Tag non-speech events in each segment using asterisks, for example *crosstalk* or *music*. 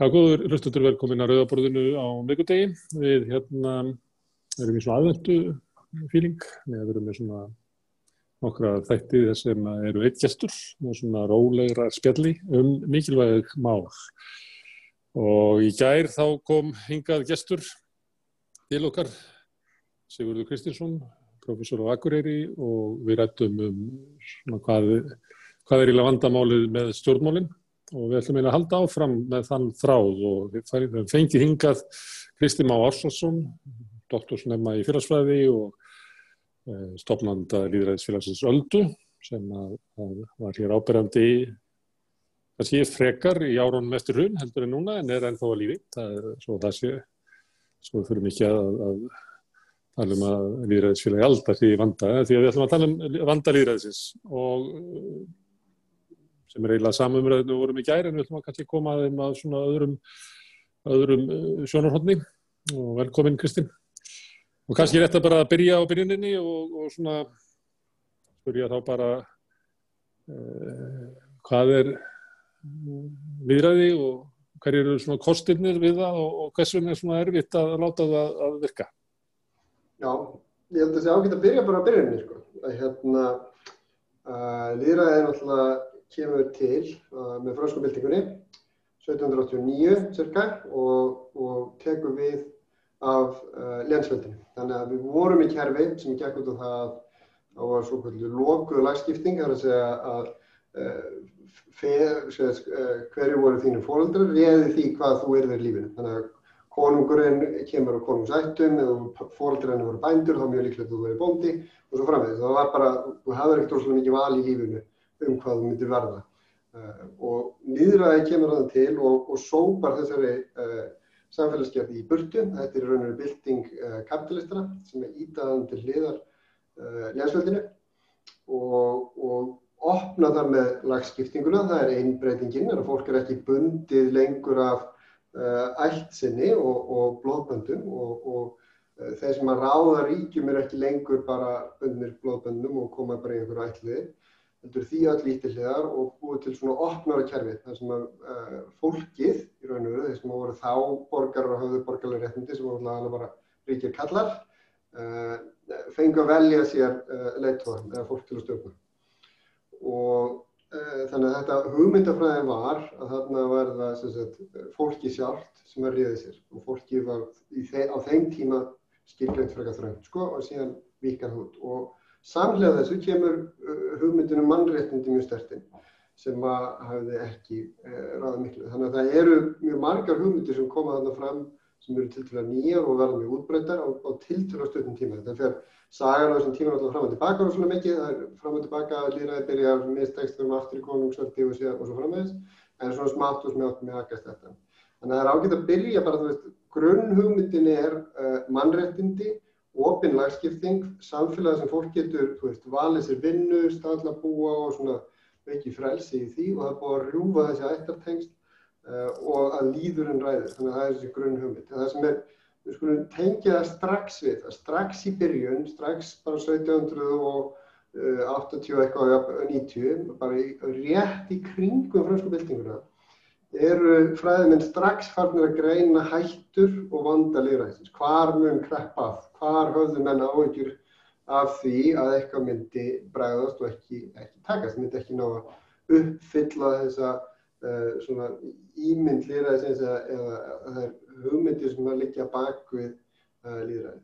Já, góður hlustutur velkomin að Rauðaborðinu á mikulegi. Við hérna erum í svona aðvendu fíling. Við erum með svona nokkra þætti þess sem eru eitt gestur og svona rólegra spjalli um mikilvæg mál. Og í gær þá kom hingað gestur til okkar, Sigurður Kristinsson, professor á Akureyri og við rættum um svona hvað, hvað er í vandamálið með stjórnmálinn og við ætlum að halda áfram með þann þráð og við fengið hingað Kristi Má Ársvarsson, doktorsnefna í félagsfræði og e, stopnanda líðræðisfélagsins Öldu sem að, að var hér áberandi í kannski frekar í árónum eftir hrun heldur en núna en er ennþá að lífi. Það er svo það sé, svo fyrir mikið að, að tala um að líðræðisfélagi alltaf því vanda, því að við ætlum að tala um vanda líðræðisins og sem er eiginlega samumræðinu vorum í gæri en við ætlum að kannski koma að þeim að svona öðrum, öðrum uh, sjónarhóttni og velkomin Kristinn. Og kannski er þetta bara að byrja á byrjuninni og, og svona spyrja þá bara uh, hvað er viðræði og hverju eru svona kostirnir við það og, og hvers vegna er svona erfitt að láta það að virka? Já, ég held að það sé ágætt að byrja bara á byrjuninni sko. Að hérna, uh, líðræði er náttúrulega kemur til uh, með fransku byltingunni 1789 cirka og, og tekur við af uh, lensveldinu. Þannig að við vorum í kerfi sem gekk út á það að það var svo kvöldu lokuðu lagskipting, það er að segja að uh, fer, segja, uh, hverju voru þínu fóröldrar reði því hvað þú erður lífinu. Þannig að konungurinn kemur á konungsættum eða fóröldrarinn voru bændur þá mjög líklegt að þú verið bóndi og svo framvegð. Það var bara, þú hafður ekkert rosalega mikið val í lífinu um hvað þú myndir verða. Uh, og nýðræði kemur það til og, og sópar þessari uh, samfélagsgerði í burtu. Þetta er raun og bylting uh, kapitalistana sem er ítaðan til hliðar lénsveldinu og, og opna þar með lagskiptinguna. Það er einn breytingin, er að fólk er ekki bundið lengur af ættsinni og, og blóðböndum og þeir sem að ráða ríkjum er ekki lengur bara bundnir blóðböndum og koma bara í einhverju ætliði heldur því öll lítilliðar og búið til svona opnara kerfi þar sem að uh, fólkið í raun og veru, þeir sem voru þá borgarar og höfðu borgarlega réttindi sem voru alveg bara ríkir kallar uh, fengi að velja sér uh, leittóðan eða fólk til að stjórna. Og þannig að þetta hugmyndafræði var að þarna var það sagt, fólki sjálft sem að ríði sér og fólki var þe á þeim tíma skilgreint frekar þrönd sko og síðan vikað hút og Samlega þessu kemur uh, hugmyndinu mannréttindi mjög stertinn sem að hafði ekki uh, ráða miklu. Þannig að það eru mjög margar hugmyndir sem koma þarna fram sem eru til til að nýja og verða mjög útbreytar á, á til að stöðnum tíma. Þetta fer sagan á þessum tíma alltaf fram og tilbaka og svona mikið. Það er fram og tilbaka að líraði byrjar mistekstum aftur í konungsöldi og, og svo framvegis en svona smátt og smjátt með aðgæst þetta. Þannig að það er ágætt að byrja bara, þú veist, grunnhugmyndin er uh, mannréttindi opinn lagskipting, samfélag sem fólk getur, þú veist, valið sér vinnu, staðla búa og svona ekki frelsi í því og það er búið að rjúfa þessi ættartengst uh, og að líðurinn ræður, þannig að það er þessi grunn hugmynd. Það sem er, við skulum tengja það strax við, það strax í byrjun, strax bara 1780 uh, eitthvað, 90, bara í, rétt í kringum fransku byltinguna eru fræðiminn strax farnir að greina hættur og vanda lýræðisins. Hvar mun kreppað, hvar höfðu menna áhyggjur af því að eitthvað myndi bregðast og ekki, ekki takast, myndi ekki ná að uppfylla þessa uh, svona ímynd lýræðisins eða, eða þær hugmyndir sem að liggja bak við uh, lýræði.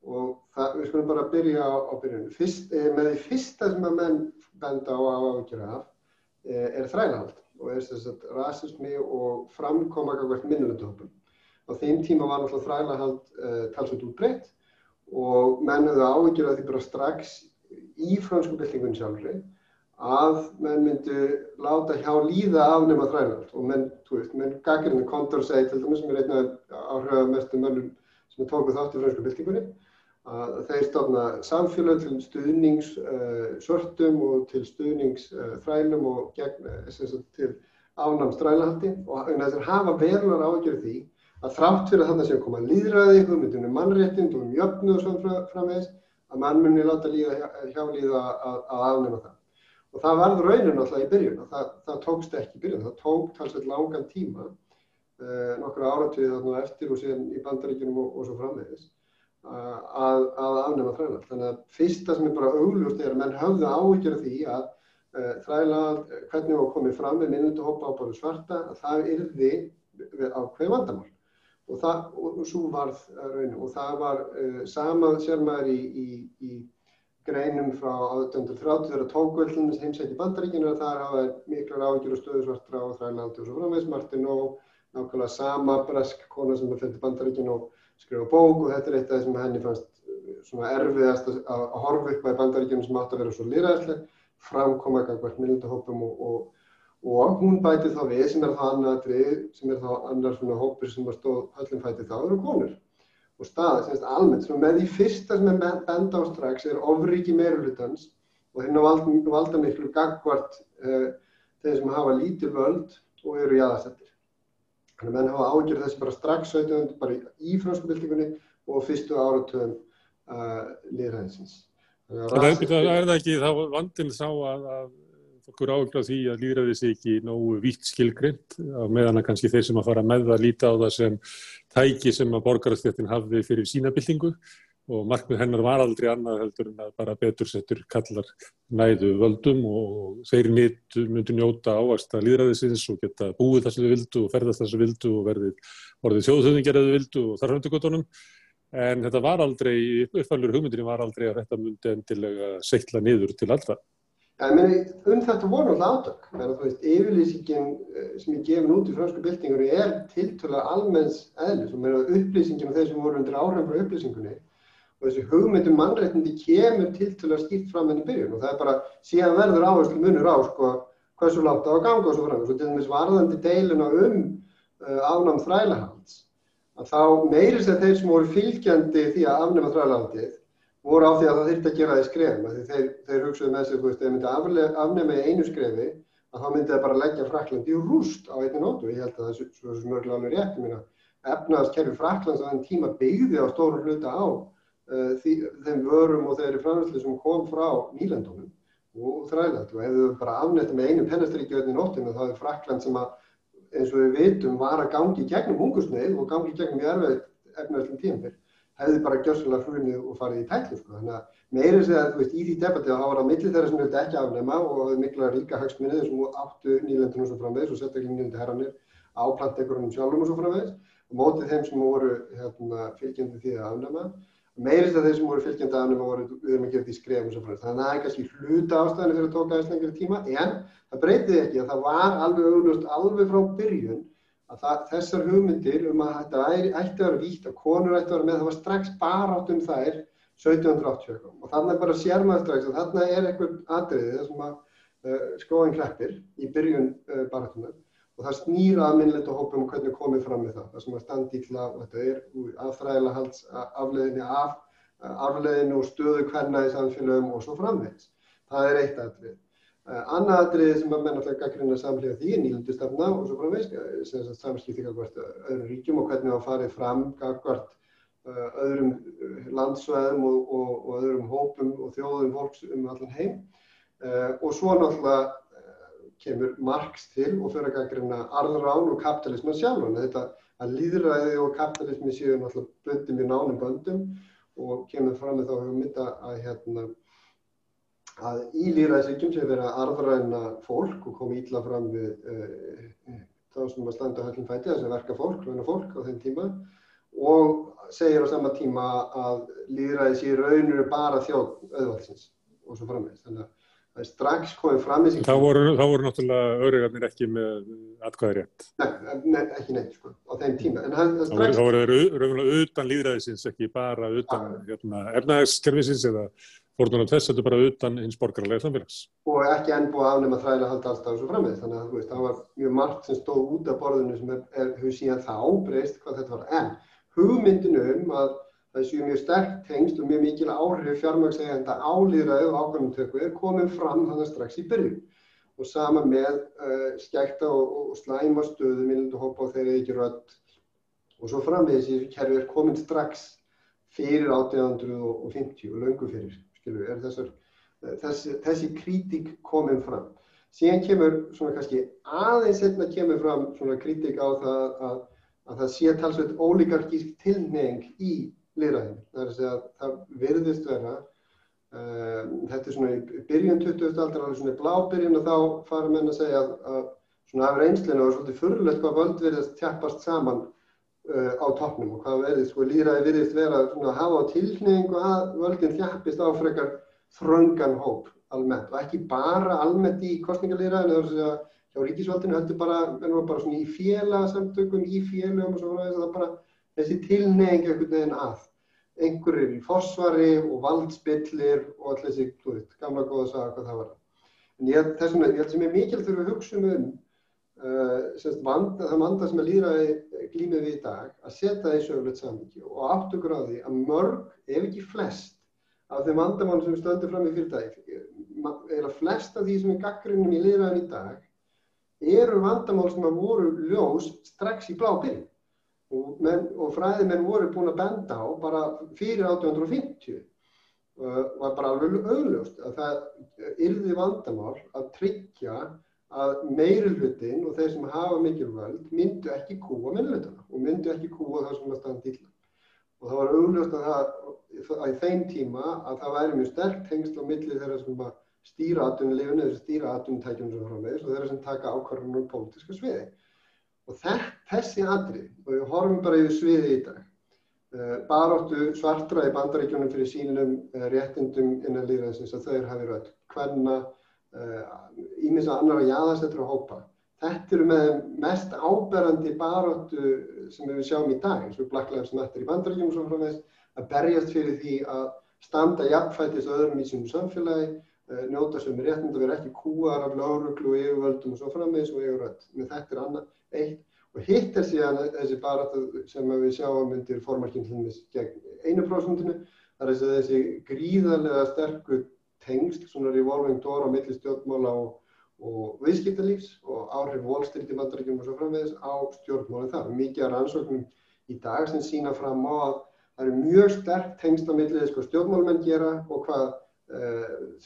Og það, við skulum bara byrja á, á byrjunum. Fyrst, eh, með því fyrsta sem að menn benda á að áhyggjur af eh, er þrælahald og er þess að rasismi og framkoma hvert minnulöndahópum. Á þeim tíma var náttúrulega þrælahald uh, talsveit útbreytt og menn höfðu áhyggjur að því bara strax í fransku byltingun sjálfri að menn myndu láta hjá líða afnema þrælahald og menn, þú veist, menn gaggrinu Condorcet til dæmis sem er einn af áhrifamestum mönnum sem tóku þátt í fransku byltingunni að þeir stofna samfélag til stuðnings uh, svörtum og til stuðnings uh, þrælum og gegn, uh, til ánam strælahaldi og þessar hafa verunar ágjörð því að þrátt fyrir að þarna séu að koma líðræði, hugmyndunum mannréttind og um jöfnu og svona framvegis að mann muni láta líða, hjálíða að, að afnema það. Og það varð raunin alltaf í byrjun og það, það tókst ekki í byrjun, það tók talsveit langan tíma uh, nokkru áratöðu þarna eftir og síðan í bandaríkjunum og, og svo framvegis að, að afnema þræla. Þannig að fyrsta sem er bara augljóst er að menn höfðu áhyggjur af því að uh, þræla, hvernig það komið fram með minnundu hópa á bara svarta, að það yrði á hver vandamál. Og, það, og, svo varð raun og það var uh, sama sér maður í, í, í greinum frá 1830 þegar tókvöldunum heimsætti bandaríkinu að það hafa miklar áhyggjur og stöðu svartra og þrælaldi og svo framvegs Martin og nákvæmlega sama bresk kona sem er fætti bandaríkinu og skrifa bók. Og þetta er eitt af það sem henni fannst uh, svona erfiðast að, að, horfa upp á bandaríkjunum sem átt að vera svo lýræðislega, framkoma gangvært minnundahópum og, og, og hún bæti þá við sem er þá annarri, sem er þá annar svona hópur sem var stóð höllum fæti þá, eru konur. Og staða, semst almennt, svona með því fyrsta sem er benda á strax er ofriki meirulutans og hérna valda, valda miklu gangvært uh, þeir sem hafa lítil völd og eru í aðastættir. Þannig að menn hafa ágjörð þessi bara strax 17. bara í franskubildingunni og fyrstu áratöðum uh, liðræðisins. Það er það ekki, þá vandin sá að, að okkur ágjörð því að líðræði sé ekki nógu vítt skilgrind á meðan að kannski þeir sem að fara með að líta á það sem tæki sem að borgarastjættin hafði fyrir sína bildingu og markmið hennar var aldrei annað heldur en að bara betur settur kallar næðu völdum og þeir myndu njóta ávast að líðræðisins og geta búið þess að þau vildu og ferðast þess að vildu og verðið orðið þjóðhauðingar að þau vildu og þarföndugotunum en þetta var aldrei, uppfælur hugmyndinni var aldrei að þetta myndi endilega seitla niður til allra. Ja, meni, um þetta voru alltaf átök, menn að þú veist, yfirlýsingin eh, sem ég gefin út í fransku byltingunni er tiltöla almenns eðlis. Og mér að upplýsingin og þeir sem voru undir áhrifn frá upplýsingunni og þessi hugmyndum mannreitindi kemur til til að skýrt fram henni byrjun. Og það er bara síðan verður áherslu munur á sko hversu látt á að ganga og svo fram og svo til dæmis varðandi deilina um uh, afnám þrælahalds að þá meirist að þeir sem voru fylgjandi því að afnema þrælahaldið voru á því að það þurfti að gera það í skrefum þeir, þeir hugsaðu með sig, þeir myndi að afnema í einu skrefi að þá myndi það bara leggja Fraklandi í rúst á einni nótu. Og ég held að það er svo smörglega alveg rétt, ég meina efnaðaskerfi Fraklands á þenn tíma byggði á stóru hluta á uh, því, þeim vörum og þeirri framherslu sem kom frá nýlandunum og þræðat og hefðu bara afnætt með einu pennastrykjöðin í nóttinu þá er Frakland sem að eins og við vitum var að gangi gegnum hungursneið og gangi gegnum hefði bara gjössulega hrunið og farið í tæklu sko. þannig að meirið segja að veist, í því debattið þá var það millir þeirra sem vildi ekki afnema og mikla ríka högsminniðir sem áttu nýlandunum svo framvegis og setja ekki nýlandi herranir á plantekurunum sjálfum og svo framvegis. Og mótið þeim sem voru hérna, fylgjandi því að afnema. Meirist að þeir sem voru fylgjandi afnum og við erum að gera því skrefum svo frá þannig að það er kannski hluta ástæðinu fyrir að tóka aðeins lengri tíma en það breytiði ekki að það var alveg alveg frá byrjun að það, þessar hugmyndir um að þetta ætti að vera vítt að konur ætti að vera með það var strax bara átt um þær 1780 og þannig bara sérmaður strax að þannig er eitthvað atriðið þessum að uh, skóin kreppir í byrjun uh, baratunar og það snýra að minnleita hópum og hvernig komið fram með það. Sem að standi ítla, þetta er aðfræðilega halds afleðinni af, afleðinni og stöðu hverna í samfélögum og svo framvegs. Það er eitt aðrið. Annað aðrið sem að menn alltaf gaggrina samlega því er nýlandustafna og svo framvegs, sem að samskipti gagvart öðrum ríkjum og hvernig það farið fram gagvart öðrum landsvæðum og, og, og öðrum hópum og þjóðum fólks um allan heim. Og svo náttúrulega kemur Marx til og fyrir að gaggrina arðrán og kapitalisman sjálf. Þetta að líðræði og kapitalismi séu náttúrulega bundum í nánum böndum og kemur fram með þá hugmynda að, hérna, að í líðræðisvíkjum sé verið að arðræna fólk og koma ítla fram við uh, þá sem að standa höllum fæti, þess að verka fólk, hluna fólk á þeim tíma og segir á sama tíma að líðræði sé raunir bara þjóð auðvaldsins og svo framvegist. Þannig að það er strax komið fram í sig. Þá voru, þá voru náttúrulega örygarnir ekki með atkvæði rétt. Nei, ne, ekki neitt sko, á þeim tíma. Þá voru þeir raunverulega utan líðræðisins, ekki bara utan hérna, efnaðarskerfisins eða fórnuna þess, þetta bara utan hins borgarlega samfélags. Og ekki enn búið að afnema þræla halda alltaf svo framvið, þannig að veist, það var mjög margt sem stóð út af borðinu sem hefur síðan þá breyst hvað þetta var. En hugmyndinu um að það séu mjög sterk tengst og mjög mikil áhrif fjármöggsegenda álýðraðu ákvæmumtöku er komin fram þannig strax í byrjun og sama með uh, skekta og, og slæma stöðu minnildu hópa og þeir ekki rödd og svo framvegis í kerfi er komin strax fyrir 1850 og löngu fyrir skilur, er þessar, þessi, þessi kritík komin fram síðan kemur svona kannski aðeins hérna kemur fram svona kritík á það að að það sé talsveit ólíkarkísk tilneying í líðræðinu. Það er að segja að það verðist vera, um, þetta er svona byrjun 20. aldar, alveg svona blábyrjun og þá fara menn að segja að, að svona af reynslinu og svolítið fyrirlegt hvað völd verðist tjappast saman uh, á toppnum og hvað verðist, sko líðræði verðist vera svona að hafa á tilneyingu að völdin tjappist á frekar þröngan hóp almennt og ekki bara almennt í kostningalýðræðinu, það er að hjá ríkisvaldinu heldur bara, en var bara svona í félagsamtökum, í félagum og svona, það er bara þessi tilneying einhvern veginn að. Einhverjir í fórsvari og valdspillir og allir þessi, þú veit, gamla góða að sagja hvað það var. En ég, þessum, ég held sem er mikil þurfa að hugsa um uh, vanda, það vanda sem að líðræði glýmið við í dag, að setja það í sögulegt samvikið og aftugur á því að mörg, ef ekki flest, af þeim vandamál sem stöndur fram í fyrirtæki, eða flest af því sem er gaggrinnum í líðræðin í dag, eru vandamál sem að voru ljós strax í blábyrjum og, og fræðimenn voru búin að benda á bara fyrir 1850 uh, var bara alveg auðljóst að það yrði vandamál að tryggja að meirulhutin og þeir sem hafa mikilvæg myndu ekki kúa minnlutana og myndu ekki kúa það sem að standa illa og það var auðljóst að það að í þeim tíma að það væri mjög sterkt tengsl á milli þeirra sem stýra aðtunulefinu eða stýra aðtunutækjum sem framvegis og þeirra sem taka ákvarðunum á pólitíska sviði. Og þessi aðri, og við horfum bara yfir sviði í dag, uh, baróttu svartra í bandaríkjónum fyrir sínum uh, réttindum innan líðræðsins að þau hafi rödd, hvenna, ímins uh, að annara jáðarsettur að hópa. Þetta eru með mest áberandi baróttu sem við sjáum í dag, eins og Black Lives Matter í bandaríkjónum sem framvegis, að berjast fyrir því að standa jafnfættis öðrum í sínum samfélagi, njóta sem er réttind að vera ekki kúar af lauruglu og yfirvöldum og svo frammeins og yfirvöld. Men þetta er annað eitt og hitt er síðan þessi barata sem við sjáum undir formarkinn hlummis gegn einu prósundinu. Það er þessi gríðarlega sterkur tengst, svona revolving door á milli stjórnmála og, og viðskiptalífs og áhrif volstyrti bandaríkjum og svo frammeins á stjórnmálinn þar. Mikið af rannsóknum í dag sem sína fram á að það eru mjög sterk tengst á milli þess hvað stjórnmálmenn gera og hvað Uh,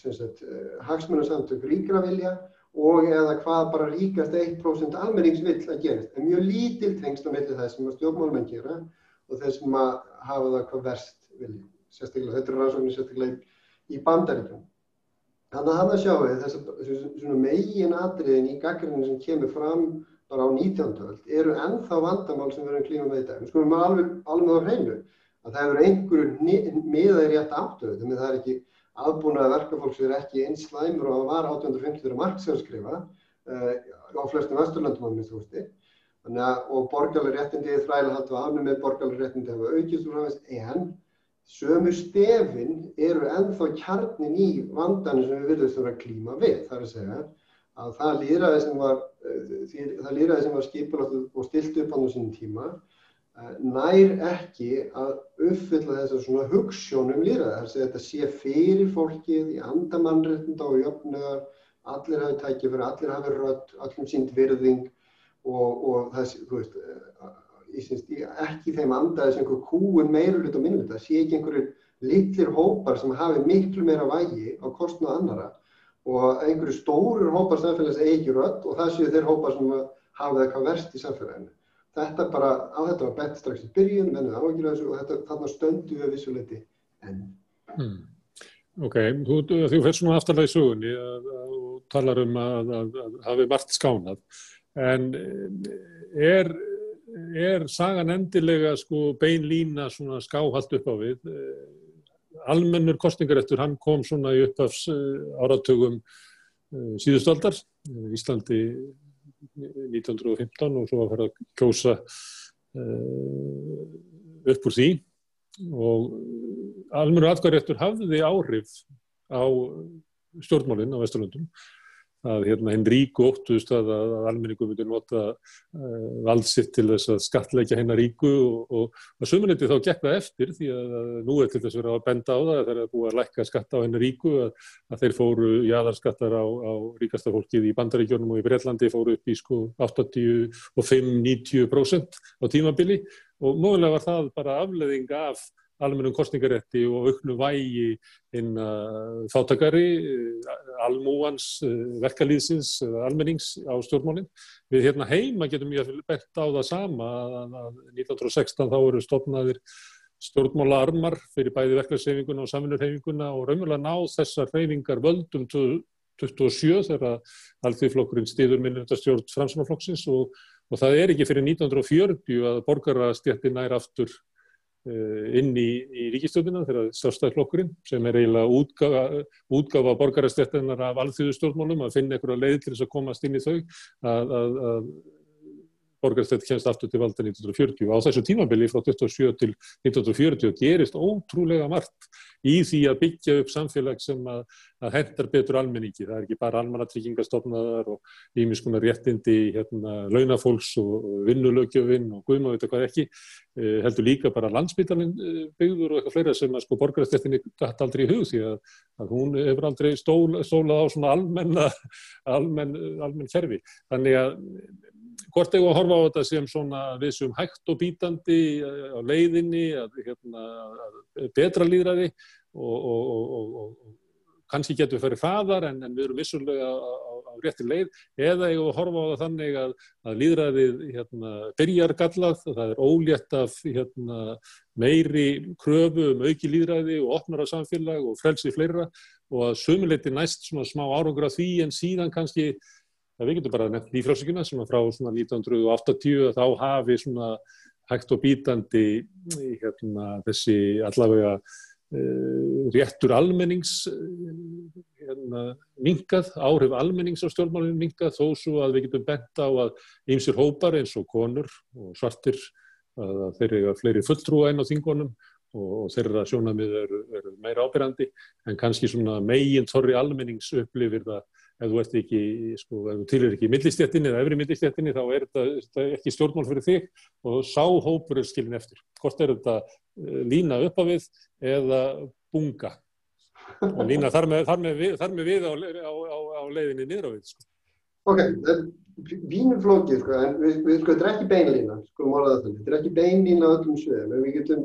hagsmunarsamtök ríkra vilja og eða hvað bara ríkast 1% almennings vill að gerast. En mjög lítil tengst á milli það sem stjórnmálmenn gera og þeir sem að hafa það hvað verst vilja. Sérstaklega, þetta er rannsóknir sérstaklega í bandaríkjum. Þannig að hann að sjá við þess megin atriðin í gaggrinu sem kemur fram bara á 19. öld eru ennþá vandamál sem erum klíma með í dag. Við skulum alveg, alveg á hreinu að það eru einhverju miðað í rétt áttöðu, þannig að það er ekki aðbúnaði verkafólks er ekki eins slæmur og var 1850 þegar Marx hefur skrifað uh, á flestum vesturlöndum á minnst hústi. Að, og borgarlega réttindi þræla haldu að afnum með borgarlega réttindi hafa aukist úr hafist, en sömu stefin eru ennþá kjarnin í vandanum sem við þurfa að klíma við. Það er að segja að það líðræði sem var, uh, var skipulagt og stilt upp á þessum tíma nær ekki að uppfylla þessar svona hugssjónum líraði. Það er að þetta sé fyrir fólkið í andamannréttinda og jöfnuðar, allir hafi tækið fyrir, allir hafi rött, allum sínt virðing og, og sé, þú veist, ég syns ekki þeim andaði sem einhver kúun meirulegt og minnulegt. Það sé ekki einhverjir litlir hópar sem hafi miklu meira vægi á kostnað annara og einhverju stórur hópar samfélags eigi rött og það séu þeir hópar sem hafa eitthvað verst í samfélaginu þetta bara, á þetta var bett strax í byrjun, mennið áhengir af þessu og þetta, þarna stöndu við vissuleiti enn. Hmm. Ok, þú, þú fyrir svona aftalega í sugunni og talar um að, að, að hafi margt skánað, en er, er sagan endilega sko beinlína svona skáhald upp á við? Almennur kostningarettur, hann kom svona í uppafs áratugum eh, síðustaldar, Íslandi 1915 og svo að fara að kjósa upp úr því og almenur aðgæðaréttur hafði áhrif á stjórnmálinn á Vesturlundum að hérna hinn ríku óttuðust að, að almenningu myndi nota uh, valdsitt til þess að skatleggja hennar ríku og, og, og sömuleyti þá gekk það eftir því að, að nú er til þess að vera að benda á það að það er að búa að lækka skatta á hennar ríku að, að þeir fóru jáðarskattar á, á ríkasta fólkið í bandaríkjónum og í Breitlandi fóru upp í sko 85-90% á tímabili. Og mögulega var það bara afleðing af almennum kostningarétti og auknu vægi inn þáttakari, almúans, verkalýðsins, almennings á stjórnmálinn. Við hérna heima getum ég bett á það sama að 1916 þá eru stofnaðir stjórnmála armar fyrir bæði verkefnsreyfinguna og samfunnurreyfinguna og raunverulega náð þessar reyfingar völdum 27 þegar alþjóðflokkurinn stýður minnundastjórn framsumaflokksins og, og það er ekki fyrir 1940 að borgarastjættin nær aftur uh, inn í, í ríkistjóðina þegar sjálfstæðflokkurinn sem er eiginlega útgafa, útgafa borgarastjættinar af alþjóðstjórnmálum að finna einhverja leið til þess að komast inn í þau að, að, að borgarstætt kemst aftur til valda 1940 og á þessu tímabili frá 27 til 1940 gerist ótrúlega margt í því að byggja upp samfélag sem að, að hendar betur almenningi. Það er ekki bara almannatryggingarstofnaðar og ímiskunar réttindi hérna, launafólks og vinnulögjöfinn og guðma veit eitthvað ekki. Eh, heldur líka bara landsbytarinn eh, byggður og eitthvað fleira sem að sko borgarstættinni gætt aldrei í hug því að, að hún hefur aldrei stól, stólað á svona *laughs* almenn, almenn kerfi. Þannig að hvort eigum að horfa á þetta sem svona við sem hægt og bítandi á leiðinni, að, hérna, að betra líðræði og, og, og, og kannski getur við farið hraðar en, en við erum vissulega á, á, rétti leið. Eða eigum að horfa á það þannig að, að líðræðið hérna, byrjar gallað, það er ólétt af hérna, meiri kröfu um auki líðræði og opnara samfélag og frelsi fleira og að sömuleiti næst svona smá árangur af því en síðan kannski að við getum bara nefnt nýfrálsíkina sem frá 1980 þá hafi svona hægt og bítandi hérna, þessi allavega uh, réttur almennings uh, hérna, mingað, áhrif almennings á stjórnmálinn mingað þó svo að við getum bent á að ýmsir hópar eins og konur og svartir að þeir eru fleiri fulltrúa einn á þingonum og þeirra sjónamið eru, eru meira ábyrgandi en kannski svona megin torri almennings upplifir það ef þú ert ekki, sko, ef þú tilir ekki millistjættinni eða efri millistjættinni þá er þetta ekki stjórnmál fyrir þig og sáhópur er skilin eftir. Hvort er þetta eh, lína upp á við eða bunga? Og lína þar með, þar með, við, þar með við á, á, á, á leiðinni niður á við. Sko. Ok, vínum flókið, sko, en við, við sko, þetta er ekki beinlína, sko, morðað þannig. Þetta er ekki beinlína öllum sveðum, en við getum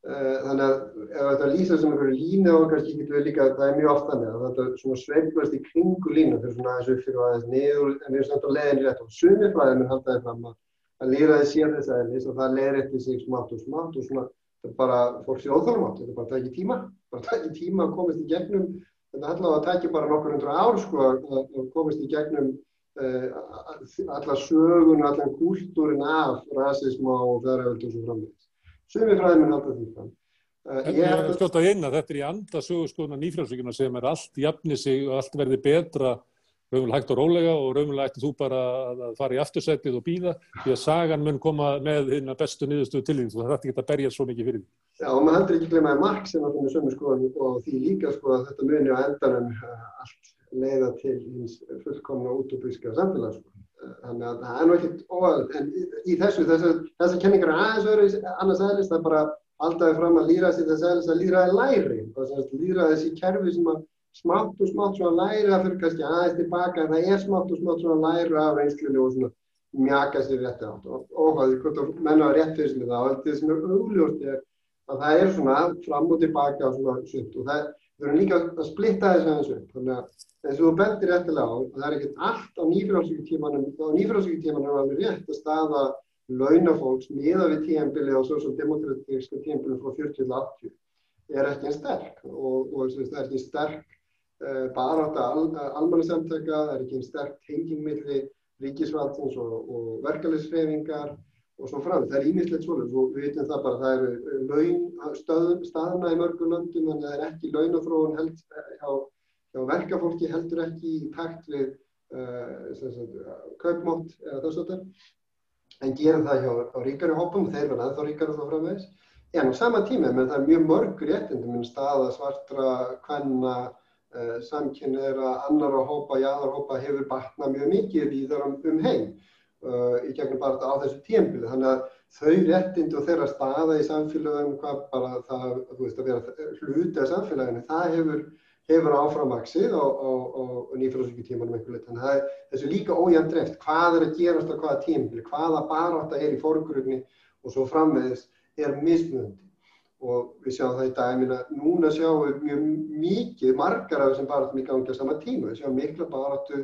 þannig að ef þetta lýsa sem einhverju línu og kannski getur við líka, það er mjög oft þannig að þetta svona sveiflast í kringu línu fyrir svona upp fyrir aðeins niður en við erum samt á leiðinni rétt og sumi fræðið mér haldaði fram að að lýraði sér þess aðeins og það leiðir eftir sig smátt og smátt og svona þetta er bara fólk sér óþálumátt, þetta er bara að taka tíma, bara að taka tíma að komast í gegnum, þetta er alltaf að taka bara nokkur hundra ár sko að komast í gegnum uh, alla sögun, allan kúltúrin af rasism og verðaröld og svo framvegis. Sumi fræðiminn halda því fram. Uh, ég er að skjóta inn að þetta er í andasögurskona nýfrjálfsvíkuna sem er allt jafni sig og allt verði betra raunverulega hægt og rólega og raunverulega ætti þú bara að fara í aftursætið og býða því að sagan mun koma með hérna bestu niðurstöðu til því þú þarf ekki að berja svo mikið fyrir því. Já og maður heldur ekki glemjaði marg sem að finna sömu skoðan og því líka sko að þetta muni á endanum uh, allt leiða til hins fullkomna útópíska samfélags sko. Þannig að það er nú ekkert óæðilegt, en í, í þessu, þessar kenningar er aðeins öðru annars aðeins, það er bara alltaf fram að líra sér þess aðeins að líra er læri, líra þessi kerfi sem að smátt og smátt læri að fyrir kannski aðeins tilbaka, en það er smátt og smátt svona læri af reynslunni og svona mjaka sér rétti átt. Og óhæði hvort að menna að rétt fyrir sig það og þetta sem er augljóst er að það er svona fram og tilbaka og svona sutt og það er líka að splitta þess aðeins upp, þannig að og þú bendir réttilega á, það er ekkert allt á nýfrálsvíkutímanum, á nýfrálsvíkutímanum er alveg rétt að staða launafólks miða við tíanbilið á sosialdemokratíska tíanbilið frá 40-80 er ekki en sterk og, og það er ekki sterk uh, bara átta al, almannasamtöka, það er ekki en sterk tengingmiðli ríkisvaldsins og, og verkefliðsfeyfingar og svo fram. Það er ímislegt svolítið og við veitum það bara, það eru laun, stöð, staðna í mörgum löndum en það er ekki launafróðun held hjá hjá verkafólki heldur ekki í takt við uh, kaupmátt eða þess að það en gerum það hjá ríkari hópum og þeir verða ennþá ríkari þá framvegs en á sama tíma, menn það er mjög mörg réttindum staða svartra, hvenna uh, samkynniðra annara hópa, jáðarhópa hefur batnað mjög mikið í þar um, heim í gegnum bara á þessu tímbili þannig að þau réttind og þeirra staða í samfélagum hvað bara það, þú veist að vera hluti af samfélaginu, það hefur hefur áframvaksið á, á, á nýfrálsvíkutímanum einhver lit. Þannig að þessu líka ójæmt dreft. Hvað er að gerast á hvaða tímabili, hvaða baráta er í fórgrunni og svo frammeðis er mismunandi. og við sjáum það í daginn að núna sjáum við mjög mikið margar af þessum barátum í gangi á sama tíma. Við sjáum mikla barátu,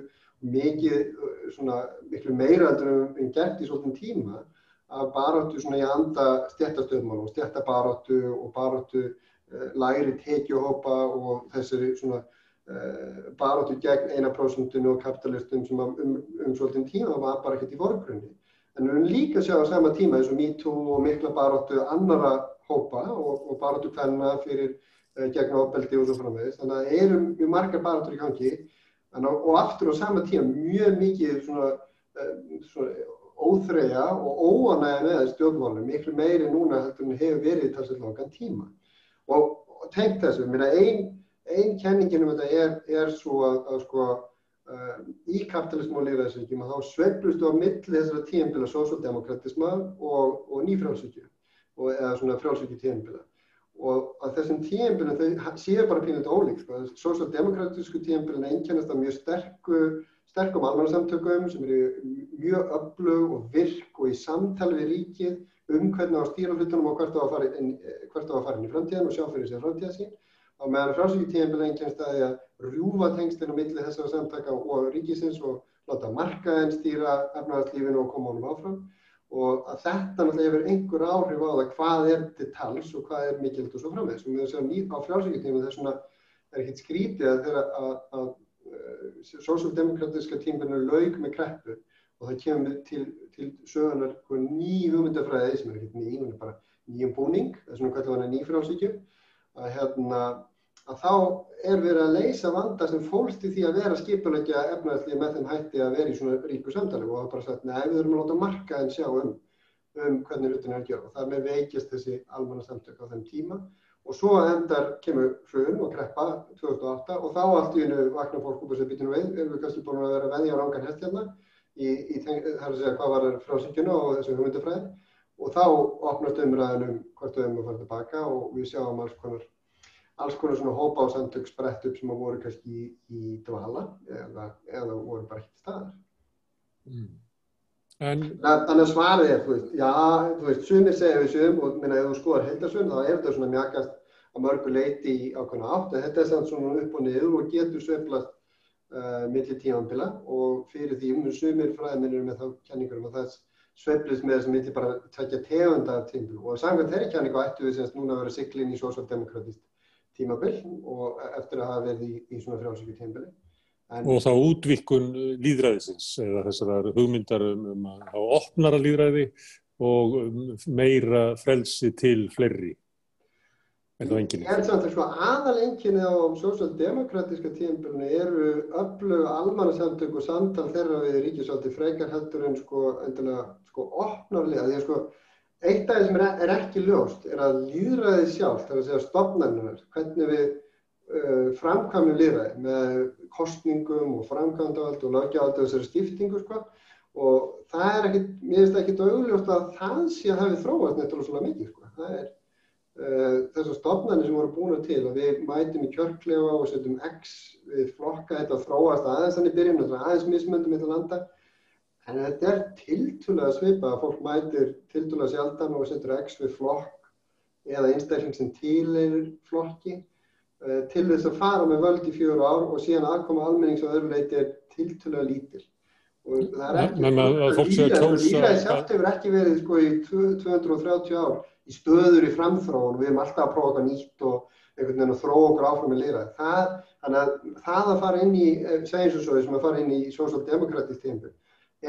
mikið, svona, miklu meira heldur en gert í svolítinn tíma að barátu svona í anda stjættastöðmál og stjættabarátu og barátu uh, læri tekjuhópa og þessari svona uh, barátu gegn eina prósundinu og kapitalistum sem um, um, um svolítinn tíma var bara ekkert í forgrunni. En við erum líka að sjá á sama tíma eins og MeToo og mikla baróttu annara hópa og, og baróttu hvenna fyrir uh, gegn ábeldi og svo framvegis. Þannig að það eru mjög margar baróttur í gangi að, og aftur á sama tíma mjög mikið svona, uh, svona óþreyja og óanægja með stjórnmálum, miklu meiri núna heldur en hefur verið þessu langan tíma. Og, og tengt þessu, einn ein kenningin um þetta er, er svo að, að sko Uh, í kapitalismu og lífræðisvíkjum að þá sveiflustu á milli þessara tíumbila sósaldemokratisma og, og nýfrálsvíkju eða svona frálsvíkju tíumbila og að þessum tíumbilum þau séu bara pínlega ólík sko. sósaldemokratisku tíumbilin einkennast af mjög sterku sterkum almanarsamtökum sem eru mjög öflug og virk og í samtali við ríkið um hvernig á stýra hlutunum og hvert á að fara inn, inn í framtíðan og sjá fyrir sér framtíða sín á meðan frálsvíkju tíumbilin einkennast að því að rjúfa tengstinn á milli þessara samtaka og ríkisins og láta markaðin stýra efnaðarslífinu og koma honum áfram og að þetta náttúrulega hefur einhver áhrif á það hvað er til tals og hvað er mikild og svo framvegs og við séum nýtt á frjálsvíkjutíma þess vegna er ekkit skrítið að þeirra að, að, að sósaldemokratiska tíminu laug með kreppu og það kemur til, til sögunar ný hugmyndafræði sem er ekkit ný, hún er bara nýjum búning, þess vegna kallar hann ný frjálsvíkju að hérna að þá er verið að leysa vanda sem fólst í því að vera skipulegja efnaðslið með þeim hætti að vera í svona ríku samtali og það er bara sagt, nei, við erum að láta marka en sjá um, um hvernig hlutin er að gera. Og það með veikist þessi almanna samtök á þeim tíma. Og svo endar kemur hrun og kreppa 2008 og þá allt í hennu vakna fólk og sér býtinu veið, erum við kannski búin að vera veðja á rangan hest hérna í, í það er að segja hvað var frásíkjuna og þessu hugmyndafræði. Og þá opnast umræðinum hvort við erum að fara tilbaka og við sjáum alls konar alls konar svona hópa á samtök sprett upp sem að voru kannski í, í dvala eða, eða voru bara ekki staðar. Mm. En... Þannig að svarið er, þú veist, já, þú veist, sumir segja við sum og minna ef þú skoðar heildarsum þá er þetta svona mjögast á mörgu leiti í ákvæmna átt þetta er samt svona upp og niður og getur sveiflast uh, millir tímanbila og fyrir því um sumir fræðmennir með þá kenningur um að það sveiflist með þessum millir bara tvekja tegunda tímanbila og samkvæmt þeirri kenningu ættu við semst núna að vera siklinn í sósaldemokratist tímabill og eftir að hafa verið í, í svona frjálsíku tímabili. Og þá útvikkun líðræðisins eða þessar hugmyndar um, um að hafa opnara líðræði og um meira frelsi til fleiri en þá enginni. Ég held samt að sko aðal enginni á sósaldemokratiska tímabilinu eru öflug almannasamtök og samtal þeirra við ríkisáldi frekar heldur en sko endilega sko opnarlega því að sko Eitt af því sem er ekki ljóst er að líðræði sjálf, það er að segja stofnarnar, hvernig við uh, framkvæmum líðræði með kostningum og framkvæmdavald og löggjavald og þessari stiftingu sko og það er ekkit, mér finnst það ekkit augljóst að það sé að hafi þróast nættilega svolítið mikið sko. Það er uh, þessar stofnarnir sem voru búin til að við mætum í kjörklefa og setjum X við flokka þetta þróast aðeins þannig byrjum, aðeins mismöndum þetta landa En þetta er tiltúlega svipa að fólk mætir tiltúlega sjaldan og setur X við flokk eða einstakling sem tilir flokki uh, til þess að fara með völd í fjóru ár og síðan aðkoma almennings og öðru leiti er tiltúlega lítil. Og það er ekki, lífæði sjálft hefur ekki verið sko í 230 ár í stöður í framþróun og við erum alltaf að prófa okkar nýtt og einhvern veginn að þróa okkur áfram með lýra. Það, að það að fara inn í, eh, segjum svo svo, sem að fara inn í sósaldemokratist tímpil,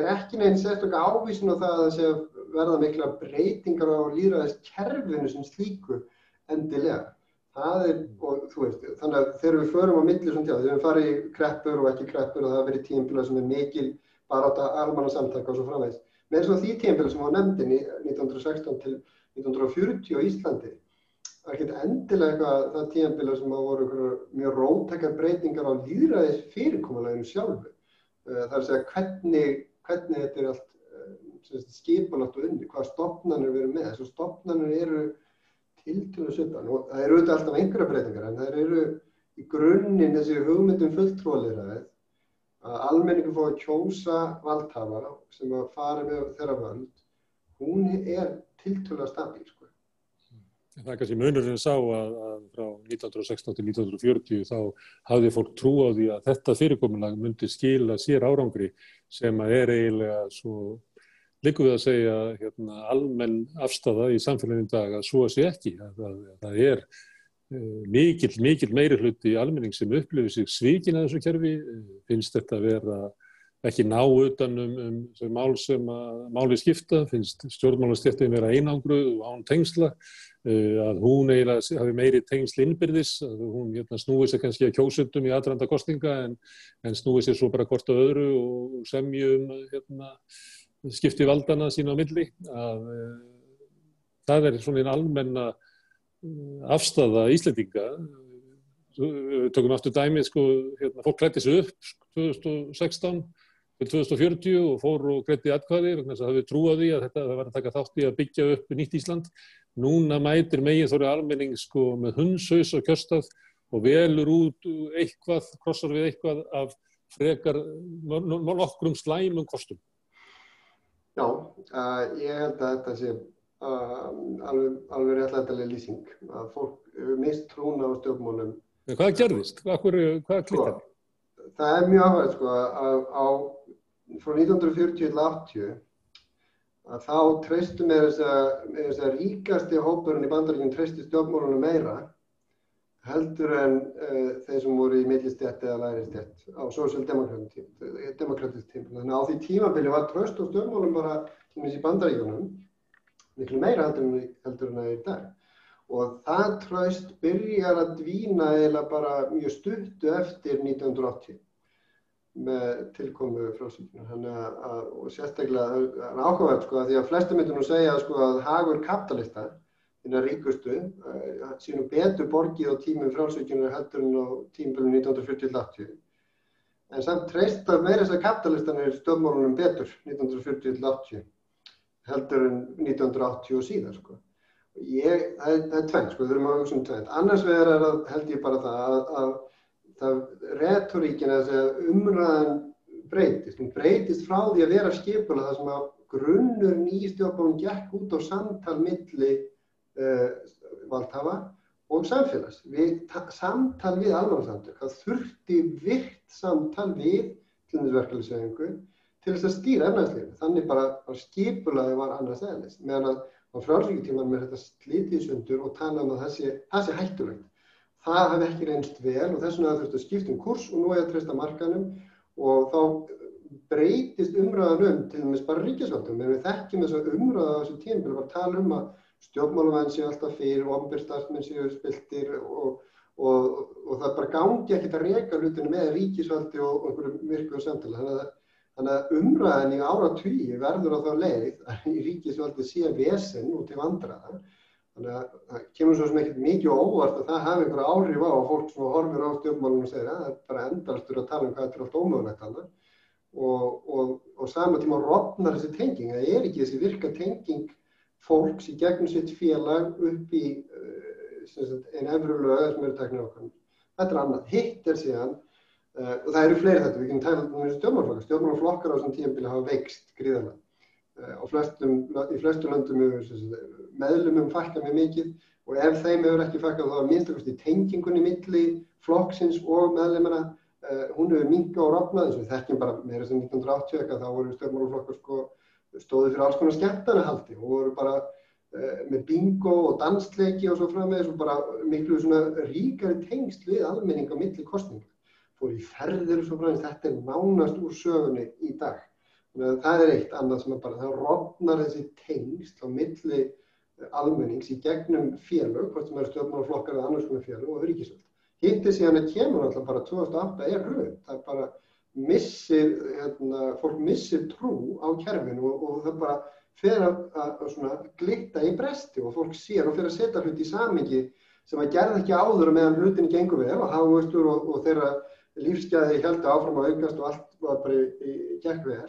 er ekki neins sérstaklega ávísin á það að það sé að verða mikla breytingar á líðræðiskerfinu sem slíku endilega. Er, og veist, þannig að þegar við förum á milli svona tjáð, þegar við farum í kreppur og ekki kreppur og það verið tímpila sem er mikil bara átt að almanna samtaka og svo framvegs. Með eins og því tímpila sem var nefndin í 1916 til 1940 á Íslandi, það er ekkert endilega eitthvað það tímpila sem voru mjög róttekar breytingar á líðræðis fyrirkomuleginu sjálfu. Eh, það er að segja hvernig hvernig þetta er allt uh, skipanátt og unni, hvaða stopnarnir við erum með. Þessu stopnarnir eru tiltölu svipan og það eru auðvitað alltaf einhverja breytingar en það eru í grunninn þessi hugmyndum fulltróðleiraðið að almenningu fá að kjósa valdhafa sem að fara með þeirra völd, hún er tiltölu að stabíl. Sko. Það er kannski munurinn sá að, að frá 1916 til 1940 þá hafði fólk trú á því að þetta fyrirkomulag myndi skila sér árangri sem að er eiginlega svo líku við að segja hérna, almenn afstafa í samfélaginu dag að svo að sé ekki. Það, það, er uh, mikill, mikill meiri hluti almenning sem upplifir sig svíkin að þessu kerfi, finnst þetta að vera ekki ná utan um, um sem mál sem að máli skipta, finnst stjórnmálastjættin vera einangruð og án tengsla, uh, að hún eiginlega hafi meiri tengsl innbyrðis, að hún hérna, snúi sér kannski að kjósundum í aðranda kostinga en, en snúi sér svo bara hvort að öðru og semjum hérna, skipti valdana sína á milli, að uh, það er svona einn almenna uh, afstafa Íslandinga, tökum aftur dæmið, sko, hérna, fólk klætti sig upp 2016 til 2040 og fór og greiði atkvæði vegna þess að það hefði trúið því að þetta var að taka þátt í að byggja upp nýtt Ísland. Núna mætir megin þóri almenning sko með hundshaus og kjörstað og velur út eitthvað, krossar við eitthvað af frekar nokkrum slæmum kostum. Já, uh, ég held að þetta sé uh, alveg, alveg réttlætilega lýsing að fólk mist trúna á stjórnmálum. Hvað gerðist? Hvað, hvað klikkaði? Það er mjög áhverð sko að á frá 1940 til 80 að þá treystu með þess að ríkasti hópurinn í bandaríkjum treysti stjórnmálunum meira heldur en uh, þeir sem voru í millistjætt eða læristjætt á social-demokratisk tím. Þannig að á því tímabili var tröst og stjórnmálum bara í bandaríkjunum miklu meira heldur en, heldur en er í dag. Og það tröst byrjar að dvína eða bara mjög stuttu eftir 1980 með tilkomu að, og sérstaklega, það er ákvæmlega sko að því að flestum myndir nú segja sko að hagur kapitalista, þína ríkustu, uh, sínum betur borgið á tímum frálsvíkjuna heldur en á tímum 1940-80. En samt treyst að meira þess að kapitalistanir stöðmálunum betur 1940-80 heldur en 1980 og síðan sko. Ég, það er, er tvenn sko, þurfum að hugsa um tvenn. Annars vegar er að, held ég bara það að, að það retoríkin að umræðan breytist. Hún breytist frá því að vera skipula það sem að grunnur nýstjórnbólum gekk út á samtal milli uh, valdhafa og samfélags. Við, samtal við almanarsamtök. Það þurfti virt samtal við tlunnisverkefliðsvegingu til þess að stýra efnæðsleginu. Þannig bara að skipulaði var annars eðlis. Meðan að á frálsvíkutíman með þetta slítið sundur og tala um að það sé, það sé hættulegt það hefði ekki reynst vel og þess vegna þurftu að skipta um kurs og nú er að treysta markanum og þá breytist umræðan um til dæmis bara ríkisvöldum en við þekkjum þess að umræða þessu tíum bara tala um að stjórnmálumenn séu alltaf fyrir og ombyrstarsmenn séu spiltir og, og, og það bara gangi ekkert að reyka hlutinu með ríkisvöldi og, og einhverju myrkuðu samtala þannig að, þannig að umræðan í ára tugi verður á þá leið að ríkisvöldi sé vesen út í vandraða Þannig að það kemur svo sem ekkert mikið óvart að það hafi einhverja áhrif á fólk sem horfir á stjórnmálunum og segir að það er bara endalstur að tala um hvað þetta er allt ómögulegt hana og, og, og sama tíma rofnar þessi tenging. Það er ekki þessi virka tenging fólks í gegnum sitt félag upp í uh, einn efru lög sem eru teknir okkar. Þetta er annað. Hitt er síðan, uh, og það eru fleiri þetta, við kynum tæla um stjórnmálflokkar. Stjórnmálflokkar á þessum tíum hafa veikst gríðarlega. Uh, flestum, í flestu löndum meðlumum fækka með mikið og ef þeim hefur ekki fækkað þá er minnstakosti tengingunni milli flokksins og meðlumina uh, hún hefur minga og rofnað eins og þekkjum bara meira sem 1980 eitthvað þá voru stjórnmáluflokkar sko, stóði fyrir alls konar skemmtanahaldi og voru bara uh, með bingo og dansleiki og svo framvegis og bara miklu svona ríkari tengst við almenning á milli kostninga fór í ferðir og svo framvegis þetta er nánast úr sögunni í dag það er eitt annað sem er bara það rofnar þessi tengst á milli almennings í gegnum félög, hvort sem eru stjórnmálaflokkar eða annars konar félög og ríkisvöld. Hittir síðan að kemur alltaf bara 2008 er hröð. Það er bara missir, hérna, fólk missir trú á kerfinu og, og það bara fer að, að, að glitta í bresti og fólk sér og fer að setja hluti í samingi sem að gerða ekki áður meðan hlutinni gengur vel og hafustur og, og þeirra lífsgæði held áfram að aukast og allt var bara í, í gekk vel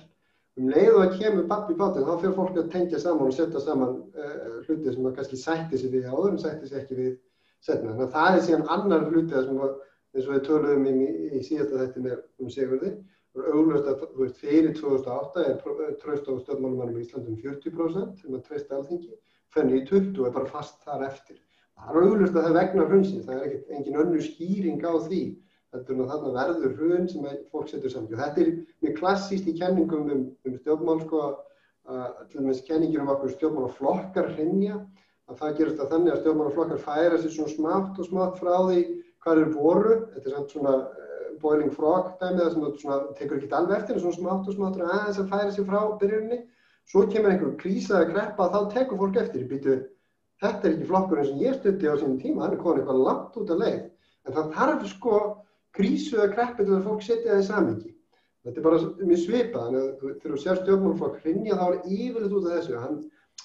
um leið og að kemur papp í bátinn þá fyrir fólk að tengja saman og setja saman uh, hluti sem að kannski sætti sig við áður en sætti sig ekki við setna. Þannig að það er síðan annar hluti sem að, eins og við töluðum í, í, í síðasta þetta með um Sigurði og auðvitað að þú veist fyrir 2008 er tröst á stöðmálumannum í Íslandum 40% sem að treysta alþingi, fenni í 20 og er bara fast þar eftir. það er auðvitað að það vegna hrunsins, það er ekkert engin önnu skýring á því þetta er þarna verður hrun sem fólk setur saman. Og þetta er mjög klassíst í kenningum um, um stjórnmál sko að til dæmis kenningir um okkur stjórnmálaflokkar hrinja að það gerast að þannig að stjórnmálaflokkar færa sér svona smátt og smátt frá því hvað eru voru, þetta er svona uh, boiling frog dæmið það sem svona tekur ekki alveg eftir svona smátt og smátt að þess að færa sér frá byrjunni svo kemur einhver krísa að kreppa þá tekur fólk eftir, býtu þetta er ekki flokkurinn sem ég stutti á sínum tíma hann er komin eitthvað langt út af leið. En það þarf sko krísu eða kreppi til að fólk setja það í samengi. Þetta er bara mjög svipað, þannig að þegar þú sér stjórnmálflokk hrinja þá er yfirleitt út af þessu. Hann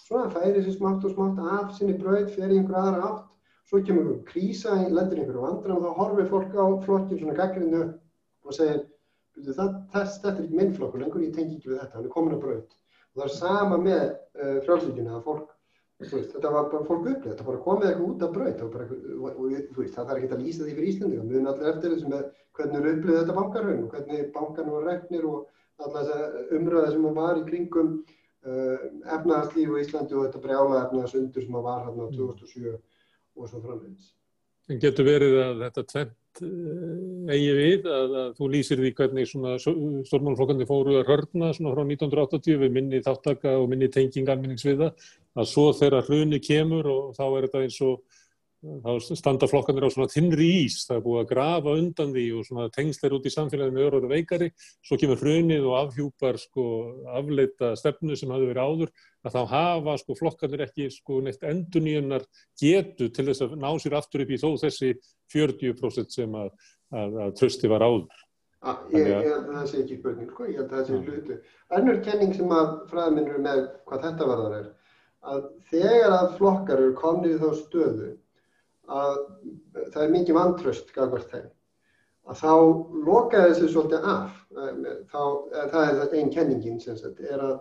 svona færi sér smátt og smátt af sinni brauð, fer í einhver aðra átt, svo kemur einhver krísa, lendur einhverju vandra og þá horfir fólk á flokkin svona gaggrinu og segir þetta er ekki minn flokkur lengur, ég tengi ekki við þetta, hann er komin að brauð. Og það er sama með uh, frjálsvíkjuna að fólk Veist, þetta var bara fólk upplýð, þetta bara komið eitthvað út af braut og, og, og veist, það þarf ekki að lýsa því fyrir við erum allir eftir þessu með hvernig eru upplýðið þetta bankarhraun og hvernig bankarnir var reknir og alltaf þessa umröða sem var í kringum uh, efnaðarslíf í Íslandi og þetta brjála efnaðarsundur sem var hérna 2007 og svo framvegis. En getur verið að þetta tvent eigi við að, að þú lýsir því hvernig stórmálflokkandi fóru að hörna frá 1980 við minni þáttaka og minni tenging almenningsviða að svo þegar hruni kemur og þá er þetta eins og þá standa flokkanir á svona þinnri ís, það er búið að grafa undan því og svona tengsleir út í samfélaginu öru og veikari, svo kemur hrunið og afhjúpar sko afleita stefnu sem hafi verið áður, að þá hafa sko flokkanir ekki sko neitt enduníunar getu til þess að ná sér aftur upp í þó þessi 40% sem að, að, að trösti var áður. Ah, ég, ég held að það sé ekki spurning, sko, ég held að það sé hlutu. Önnur kenning sem að fræðaminnur með hvað þetta varðar er, að þegar að flokkar eru komnið í þá stöðu að það er mikið vantröst gafast þeim, að þá lokaði þessu svolítið af, þá, það er einn kenningin sem sagt, er að,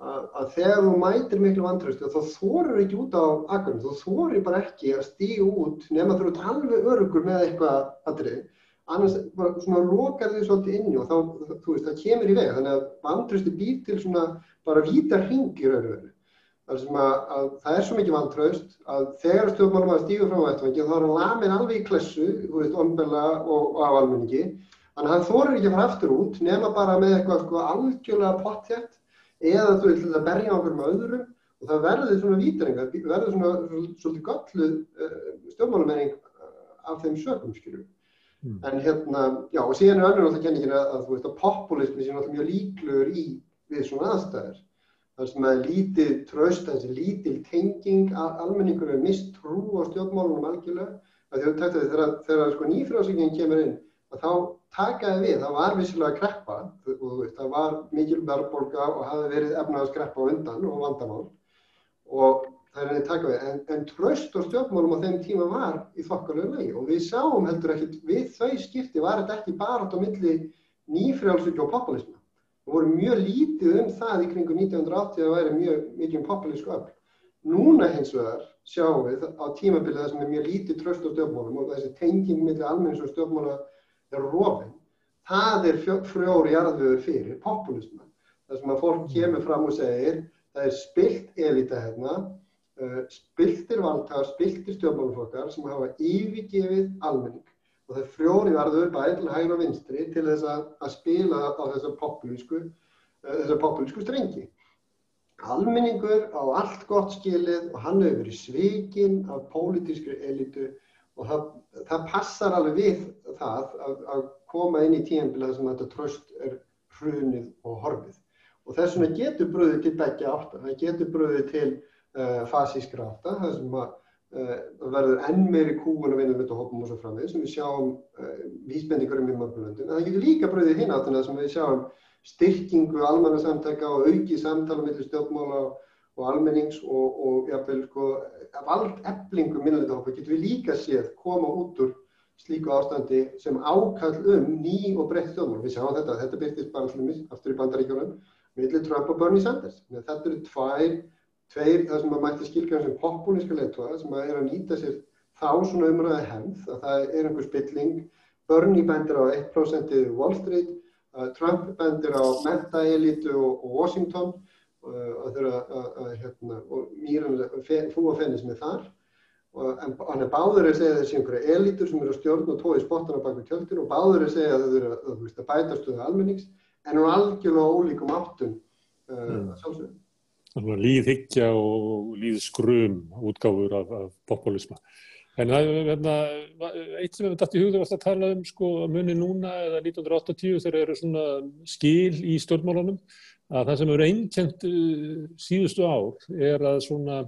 að, að þegar þú mætir miklu vantröstu þá þorir ekki út á akkurum, þú þorir bara ekki að stíga út nema þú ert alveg örugur með eitthvað aðrið, annars bara svona lokar þau svolítið inni og þá, þú veist, það kemur í veg, þannig að vantröstu býr til svona bara vítar hringir öruverðu þar sem að, að það er svo mikið vantraust að þegar stjórnmálum að stígu frá vettvangi þá er hann lamin alveg í klessu, þú veist, ombella og, og á almenningi. Þannig að hann þorir ekki að fara aftur út nema bara með eitthvað sko algjörlega pottjætt eða þú veist, að berja okkur með öðrum og það verður svona vítringa, verður svona svolítið göllu uh, stjórnmálummenning af þeim sökum, skilju. Mm. En hérna, já, og síðan er önnur náttúrulega kenningin að, að þú veist, að populismi sé náttúrulega mjög líklegur í við svona aðstæðir þar sem að lítið tröst, þessi lítil tenging, almenningur er mist trú á stjórnmálunum algjörlega. Þegar, þegar sko, nýfrásingin kemur inn, þá takaði við, það var vissilega kreppa, og, það var mikil verðbolga og hafi verið efnaðaskreppa á undan og vandamál og það er henni taka við. En, en tröst á stjórnmálum á þeim tíma var í þokkalögu lagi og við sáum heldur ekkert, við þau skipti var þetta ekki bara á milli nýfrjálsvíkja og populisma. Það voru mjög lítið um það í kringu 1980 að væri mjög mikið populísku öll. Núna hins vegar sjáum við á tímabilið það sem er mjög lítið tröst á stjórnmálum og þessi tenging millir almennis og stjórnmála er rofin. Það er frjóri jarðvöður fyrir populisma. Það sem að fólk kemur fram og segir það er spilt elita hérna, uh, spiltir valdhafar, spiltir stjórnmáluflokkar sem hafa yfirgefið almenning og það frjóri varður bæði til hægur og vinstri til þess að, að spila á þessar populísku, uh, populísku strengi. Almenningur á allt gott skilið og hann hefur verið svikinn af pólitískri elitu og það, það passar alveg við það að, að koma inn í tíanbila sem þetta tröst er hrunið og horfið. Og þess vegna getur bröðið til begja átta, það getur bröðið til uh, fasískra átta, það sem að það uh, verður enn meiri kúun að vinna með þetta hópum og svo framvið sem við sjáum uh, vísbendingar um í mörgulöndum en það getur líka bröðið hinn áttina sem við sjáum styrkingu almanna samtæka og auki samtala mellir stjórnmála og almennings og, og jáfnveil sko vald eflingu minnleita hópa getur við líka séð koma út úr slíku ástandi sem ákall um ný og breytt stjórnmál. Við sjáum þetta, þetta byrtist bara allir aftur í bandaríkjónum millir Trump og Bernie Sanders. Þetta eru tvær tveir það sem maður mætti skilgjörn sem populíska leittóða sem er að nýta sér þá svona umræði hefð að það er einhver spilling Bernie bendir á 1% í Wall Street uh, Trump bendir á menta-elitu og, og Washington uh, og þeirra uh, hérna, og mýranlega fú og fennis með þar en hann er báður að segja þessi einhverja elítur sem eru að stjórna og tói spottana bak við tjöldin og báður að segja að þau eru að, að, að bæta stöðu almennings en er algjörlega ólíkum áttum uh, mm. að sjálfsögum. Líðhyggja og líðskrum útgáfur af, af populisma. En það er hérna, eitt sem við dætt í hugðu að tala um sko muni núna eða 1980 þegar eru svona skil í stjórnmálunum að það sem eru einkjent uh, síðustu ár er að svona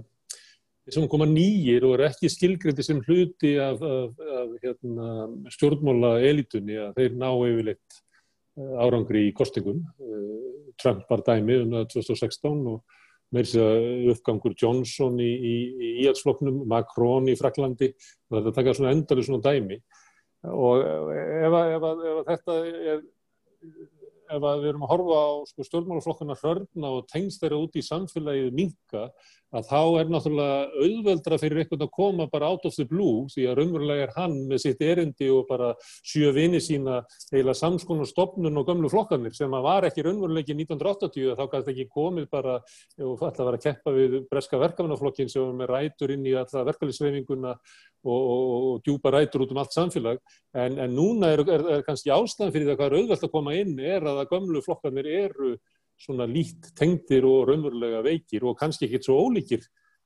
sem koma nýjir og eru ekki skilgrindi sem hluti af, af, af hérna, stjórnmála elitunni að þeir ná yfirleitt uh, árangri í kostingum. Uh, Trump var dæmi um það 2016 og þess að uppgangur Johnson í, í, í íhaldsfloknum, Macron í Fraklandi og þetta taka svona endalega svona dæmi. Og ef, ef, ef, ef þetta er ef við erum að horfa á sko, stjórnmálaflokkuna hörna og tengst þeirra út í samfélagið minka að þá er náttúrulega auðveldra fyrir einhvern að koma bara out of the blue því að raunverulega er hann með sitt erindi og bara sjö vini sína eila samskonu stopnun og gömlu flokkanir sem að var ekki raunveruleiki 1980 þá kannski ekki komið bara og alltaf var að keppa við breska verkefnaflokkin sem er rætur inn í alltaf verkefnisveifinguna og, og, og djúpa rætur út um allt samfélag. En, en núna er, er, er kannski ástæðan fyrir það hvað er auðvelt að koma inn er að að gömlu flokkanir eru svona lít tengdir og raunverulega veikir og kannski ekkit svo ólíkir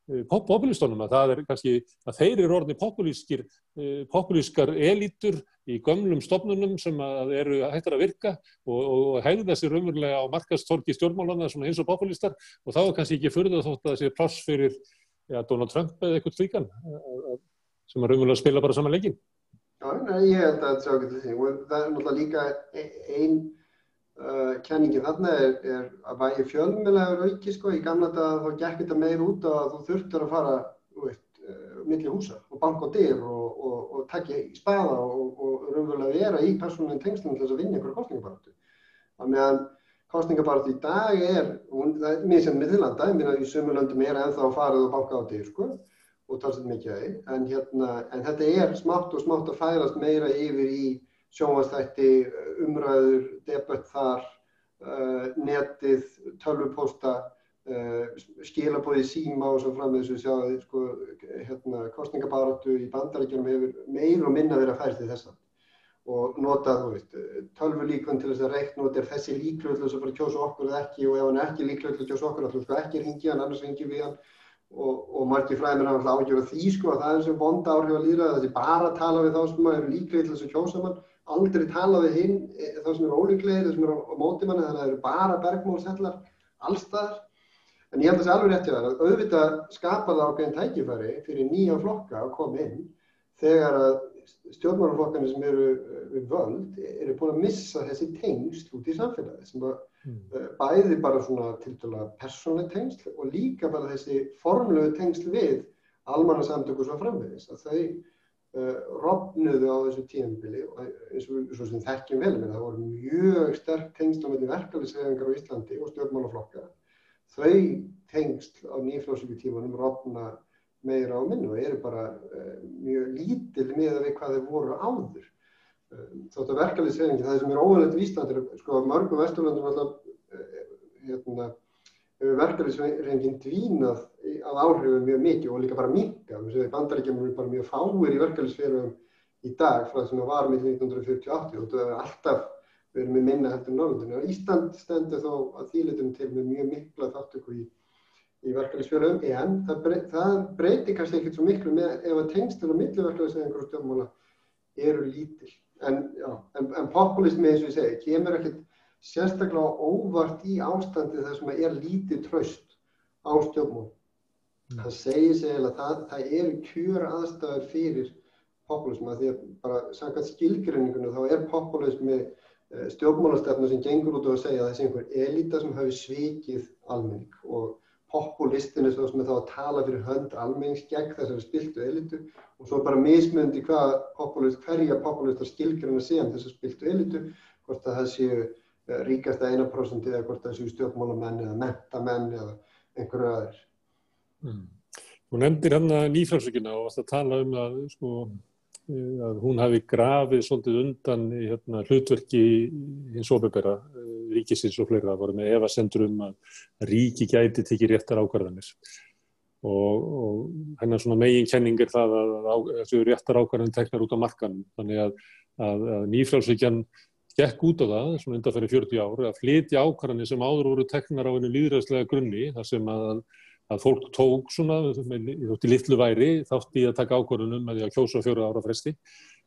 eh, populistónum að það er kannski að þeir eru orðni populískir eh, populískar elítur í gömlum stofnunum sem að eru hættar að virka og, og hægðu þessi raunverulega á markastorki stjórnmálana eins og populistar og þá er kannski ekki fyrir það þótt að þessi pláss fyrir ja, Donald Trump eða eitthvað slíkan sem að raunverulega spila bara saman leikin Já, nei, ég held að það er það er náttúrulega líka einn Uh, kenningin þarna er, er að vægi fjölmjölegur auki sko, í gamla dag þá gekk þetta meir út að þú þurftur að fara veit, uh, millir húsa og banka á dyr og, og, og takja í spaða og, og raunverulega vera í persónulegin tengslum til þess að vinna einhverja kostningabaratu. Þannig að kostningabaratu í dag er, hún, það er mjög sem miðlanda, ég minna í sömulöndum er ennþá að fara og banka á dyr sko og talsett mikið aðeins, en, hérna, en þetta er smátt og smátt að færast meira yfir í sjónvastætti, umræður, debatt þar, uh, netið, tölvupósta, uh, skilabóði síma og svo fram með þessu sjáðu, sko, hérna, kostningabaratu í bandaríkjum hefur meir og minna verið að færa til þessa. Og nota, þú veist, tölvulíkvönd til þess að reikna út er þessi líkluð til þess að að kjósa okkur eða ekki og ef hann er ekki líkluð til að kjósa okkur, þá sko ekki ringi hann, annars ringi við hann. Og, og margir fræðir hafa alltaf ágjörð því sko að það er sem vonda áhrif að líra þessi bara að tala við þá sem eru þess að kjósa mann aldrei tala við hinn e, þá sem eru ólíklegir, þá sem eru á móti manni þannig að það eru bara bergmálsellar allstaðar en ég held að það sé alveg rétt í það að auðvitað skapa það ákveðin tækifæri fyrir nýja flokka að koma inn þegar að stjórnmálaflokkarnir sem eru e, við völd eru búin að missa þessi tengsl út í samfélagi sem að mm. Bæði bara svona til dala persónlega tengsl og líka bara þessi formlegu tengsl við almannasamtöku svo framvegis að þau rofnuðu á þessu tíðanbili eins og svo sem þekkjum vel með það voru mjög sterk tengsl á melli verkefliðsveðingar á Íslandi og stjórnmálaflokka. Þau tengsl á nýflóðsöku tímanum rofna meira á minnu og eru bara uh, mjög lítil með að við hvað þeir voru áður. Uh, þótt að verkefliðsveðingi það sem er óverðilegt í Íslandi sko mörgum vesturlandum alltaf hérna verkefliðsrengin dvínað að áhrifum mjög mikið og líka bara minka. Bandaríkjum eru bara mjög fáir í verkefliðsfélagum í dag frá þess að það var með 1948 og það er alltaf verið með minna heldur Norrlundinu. Ísland stendur þó að þýlitum til með mjög mikla þáttöku í, í verkefliðsfélagum en það, brey, það breytir kannski ekkert svo miklu með ef að tengstil og stjórnmála eru lítil. En, en, en populismi eins og ég segi kemur ekkert sérstaklega óvart í ástandi þar sem er lítið tröst á stjórnmál. Mm. Það segir sig að það, það eru kjör aðstæður fyrir populisma því að bara samkvæmt skilgrinningunum þá er populismi eh, stjórnmálastefna sem gengur út og að segja að þessi einhver elita sem hafi svikið almenning og populistin er svo sem er þá að tala fyrir hönd almennings gegn þessari spiltu elitu og svo bara mismöndi hvað populist, hverja populistar skilgrinna sé um þessari spiltu elitu, hvort að það séu Eh, ríkasta eina prosenti eða hvort það séu stjórnmálamenn eða mentamenn eða einhverju aðeins. Mm. Þú nefndir hann að nýfrálsvíkina og að tala um að, sko, eh, að hún hafi grafið svolítið undan í hérna, hlutverki hins ofebera eh, ríkisins og fleira. Það voru með evasendur um að ríki gæti tekið réttar ákvarðanir. og, og hennar svona megin kenning er það að, að þessu réttar ákvarðan teknar út á markanum. Þannig að, að, að nýfrálsvíkjan gekk út á það, svona undanferði 40 ári, að flytja ákvarðanir sem áður voru teknar á einu líðræðslega grunni, þar sem að að fólk tók svona, þótti litlu væri, þátt í að taka ákvarðunum með því að kjósa fjóra ára fresti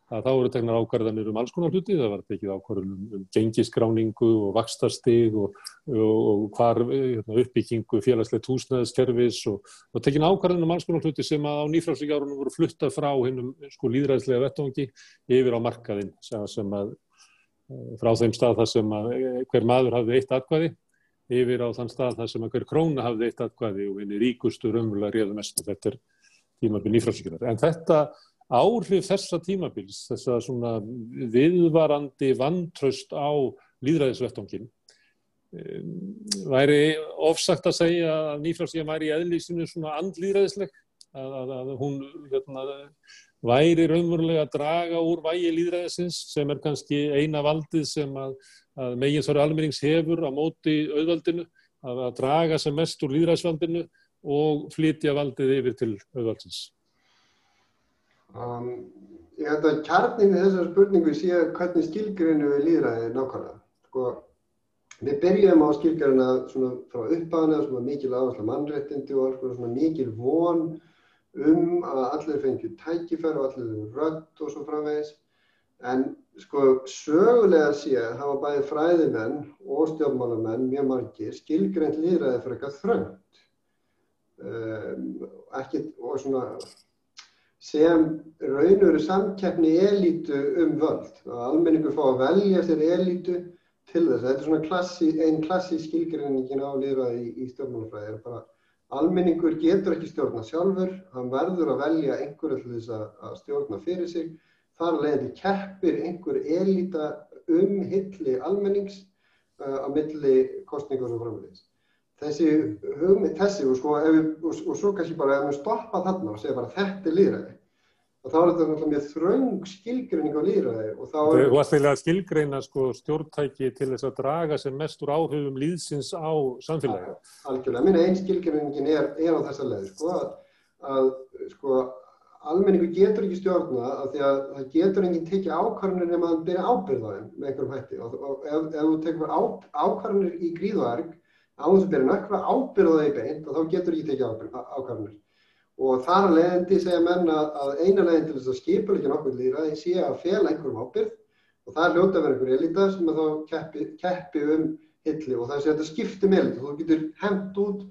að þá eru tegnar ákvarðanir um alls konar hluti, það var tekið ákvarðanum um gengiskráningu og vakstastig og, og, og hvar hérna, uppbyggingu félagslegt húsnæðiskerfis og, og tekið ákvarðanum um alls konar hluti sem að á nýfrálsvíkjárunum voru fluttað frá hinnum sko líðræðslega vettangi yfir á markaðinn sem að frá þeim stað þar sem að eh, hver maður hafði eitt atkvæði yfir á þann stað þar sem að hver króna hafði eitt atkvæði og henni ríkustu raunverulega réðu mestu, þetta er tímabil nýfrálsvíkjárunum. En þetta áhrif þessa tímabils, þessa svona viðvarandi vantraust á líðræðisvettongin væri ofsagt að segja að nýfrálsíðan væri í eðlýsinu svona andlýðræðisleg að, að, að hún hérna, væri raunverulega að draga úr vægi líðræðisins sem er kannski eina valdið sem að, að meginn þarf almennings hefur á móti auðvaldinu að draga sem mest úr líðræðisvaldinu og flytja valdið yfir til auðvaldsins. Um, ég held að kjarnin í þessar spurningu sé hvernig skilgreinu við líðræði nákvæmlega. Sko, við byrjum á skilgreina svona frá uppáðana, svona mikil áherslu mannréttindi og mikil von um að allir fengju tækifæri og allir rödd og svo framvegis. En sko sögulega sé að hafa bæði fræðimenn og stjórnmálamenn mjög margir skilgreint líðræði fyrir eitthvað þröngt. Um, ekki, og svona sem raunveru samkeppni elítu um völd og almenningur fá að velja sér elítu til þess. Þetta er svona klassi, einn klassi skilgrinningin á liðraði í, í stjórnmálafræði. Er bara almenningur getur ekki stjórna sjálfur, hann verður að velja einhverju til þess að, stjórna fyrir sig. Þar leiði keppir einhver elíta um hilli almennings uh, á milli kostningur og framvegis. Þessi hugmynd, þessi og sko, við, og, og svo kannski bara ef við stoppa þarna og segja bara þetta er líðræði og þá er þetta náttúrulega mjög þraung skilgreining á líðræði og þá er... Þú varst eiginlega að skilgreina sko stjórntæki til þess að draga sem mest úr áhrifum líðsins á samfélagi. Algjörlega, minna einn skilgreiningin er, er á þessa leið sko að, að sko almenningu getur ekki stjórna af því að það getur enginn tekið ákvarðanir nema að byrja ábyrð á þeim með einhverjum hætti. Og, og ef, ef þú tekur á, ákvarðanir í gríðvarg á þess að byrja nökkva ábyrð á þeim beint og þá getur ekki tekið ákvarðanir og þar að leiðandi segja menn að eina leiðin til þess að skipuleikja nokkuð líðræði sé að fjela einhverjum ábyrð og það er hljóta að vera einhver elita sem þá keppi, keppi um hilli og það sé að þetta skipti með elitu, þú getur hendt út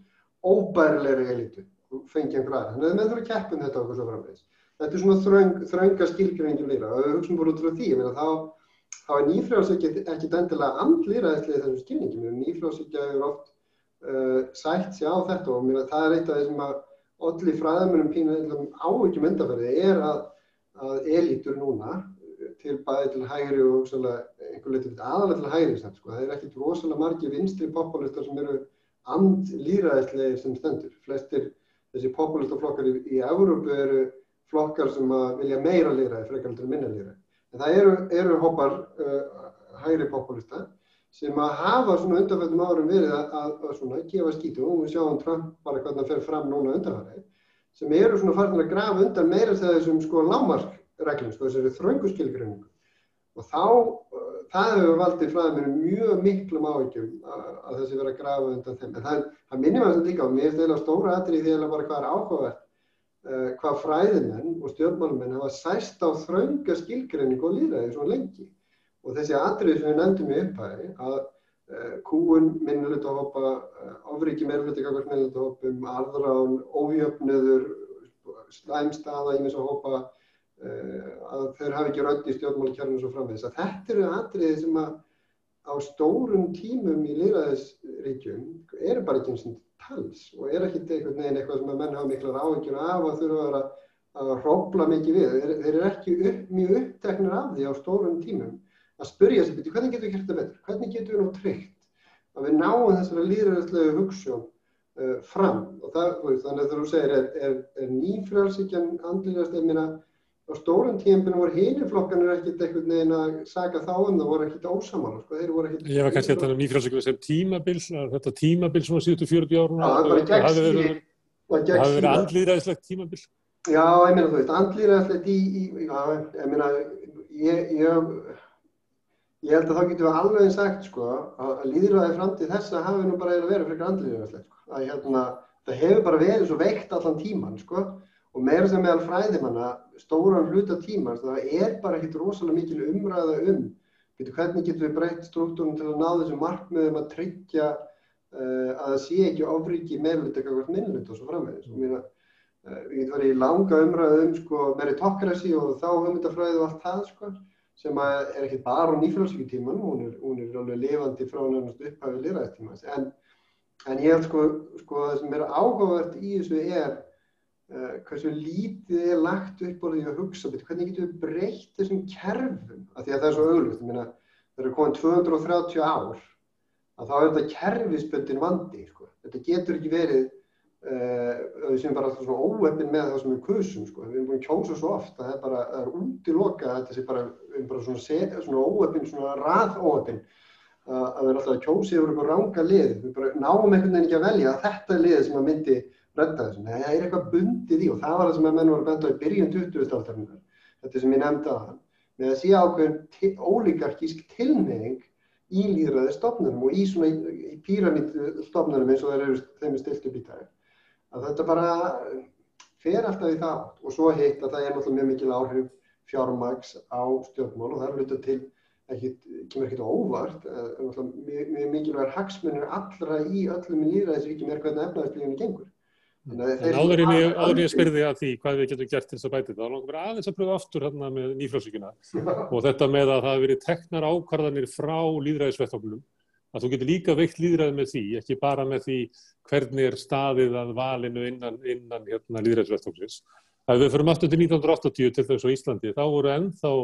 óbærilegri elitu og fengið einhver aðra, þannig að menn þurfa keppin um þetta okkur svo framvegis. Þetta er svona þröng, þrönga skilgreyngjum líra og við hugsaum bara út frá því, ég meina þá, þá er nýfrjálsökja ekki endilega andlýraðislega þessum skilningum, nýfrjálsökja er oft uh, sætt sér á þetta og mér, það er eitt af þessum að allir fræðamennum pínum áhyggjum undanferði er að, að elítur núna til bæði til hægri og einhver leiti aðalega til hægri sem, sko. það er ekkert rosalega margi vinstri populistar sem eru andlýraðislega sem stendur. Flestir þessi populistaflokkar í, í Európu eru flokkar sem vilja meira lýraði frekar til minna lýraði. En það eru, eru hoppar uh, hægri populista sem að hafa svona undanfjöldum árum verið að, að, að svona gefa skítu og við sjáum Trump bara hvernig það fer fram núna undanfjörði sem eru svona farin að grafa undan meira þessum sko lámarkreglum sko þessari þrönguskilgrinningu og þá uh, það hefur valdið fræðið mér mjög miklum áhyggjum að, að þessi verið að grafa undan þeim. En það, það minnum að þetta líka á mér er það stóra atrið því að bara hvað er áhugavert uh, hvað fræðimenn og stjórnmálumenn hafa sæst á þrönga skilgrinningu og líðræði svona lengi og þessi atrið sem við nefndum í upphæði að uh, kúun minnulutahópa, uh, eh, ofriki meirulutikakvart minnulutahópum, arðrán, ójöfnöður, slæmstaða í misa hópa, uh, að þeir hafi ekki röndi í stjórnmálkjörnum og svo framvegis. Að þetta eru atriði sem að á stórum tímum í liðræðisríkjum eru bara ekki eins og tals og er ekki einhvern veginn eitthvað sem að menn hafa miklar áhengjur af að þurfa að hrópla mikið við. Þeir, þeir eru ekki upp, mjög uppteknir af því á stórum tímum að spurja sér byrju hvernig getum við þetta betur, hvernig getum við nú tryggt að við náum þessari líðræðislega hugssjón uh, fram? Og það, þannig að þú segir er, er, er nýfrjálsíkjan andliðast, ég meina á stórum tímpinu voru híniflokkanir ekkert einhvern veginn að saga þá en það voru ekkert ósamála sko, þeir voru ekkert Ég var kannski að tala um nýfrjálsíkjan sem tímabils þetta tímabils svona síðustu 40 árum Já, það hafi verið andlýðræðislegt tímabill. Já, ég meina þú veist, andlýðræðislegt í, í, já, ég meina, ég, ég, ég held að þá getum við alveg sagt, sko, að líðræði fram til þess að hafi nú bara verið fyrir andlýðræðislegt, sko. Að hérna, það hefur bara verið svo veikt allan tíman, sko, og meira sem meðal fræðimanna, stóran hluta tíman, það er bara ekkit rosalega mikil umræða um, getur hvernig getur við breytt struktúrum til að ná þessum markmiðum að tryggja uh, að það sé ekki ofriki meðlut eitthvað minnlut og svo framvegis. Uh, við getum verið í langa umræðu um sko, meritokrasi og þá hugmyndafræðu og allt það sko, sem er ekki bara á nýfrálsvíkutíman, hún, hún er alveg lifandi frá nefnast upphæfið liraðistímans. En, en ég held sko, sko það sem er áhugavert í þessu er uh, hversu lítið er lagt upp á því að hugsa betur, hvernig getum við breytt þessum kerfum, af því að það er svo auglust, það eru komin 230 ár að þá er þetta kerfisböndin vandi sko. þetta getur ekki verið við séum bara alltaf svona óöfn með það sem við kusum sko. við erum búin að kjósa svo oft að það er bara það er útiloka þetta sé bara, bara svona, svona óöfn, svona raðóöfn að við erum alltaf að kjósa yfir eitthvað ranga lið. Við bara náum einhvern veginn ekki að velja að þetta er lið sem að myndi redda þessum það er eitthvað bundið í og það var það sem að menn voru benda í byrjun 20. þetta sem ég nefndi að með að sé ákveðin ólíkarkísk tilneying í líðræði stofnunum og í í píramítstofnunum eins og þeir eru þeim stilt upp í dag að þetta bara fer alltaf í það og svo heitt að það er náttúrulega mjög mikil áhrif fjármags á stjórnmál og það er hluta til ekki, kemur ekkert óvart. Mjög, mjög mikilvægur hagsmunir allra í öllum líðræðisvíkjum er hvernig efnaðarslíðinu gengur. En áður en ég, spyrði að því hvað við getum gert til þess að bæti það, þá langar við aðeins að pröfa aftur hérna með nýfrálsvíkina og þetta með að það hefur verið teknar ákvarðanir frá líðræðisvettóknum, að þú getur líka veikt líðræði með því, ekki bara með því hvernig er staðið að valinu innan, innan hérna, líðræðisvettóksins. Það við fyrir aftur til 1980 til þess á Íslandi, þá voru ennþá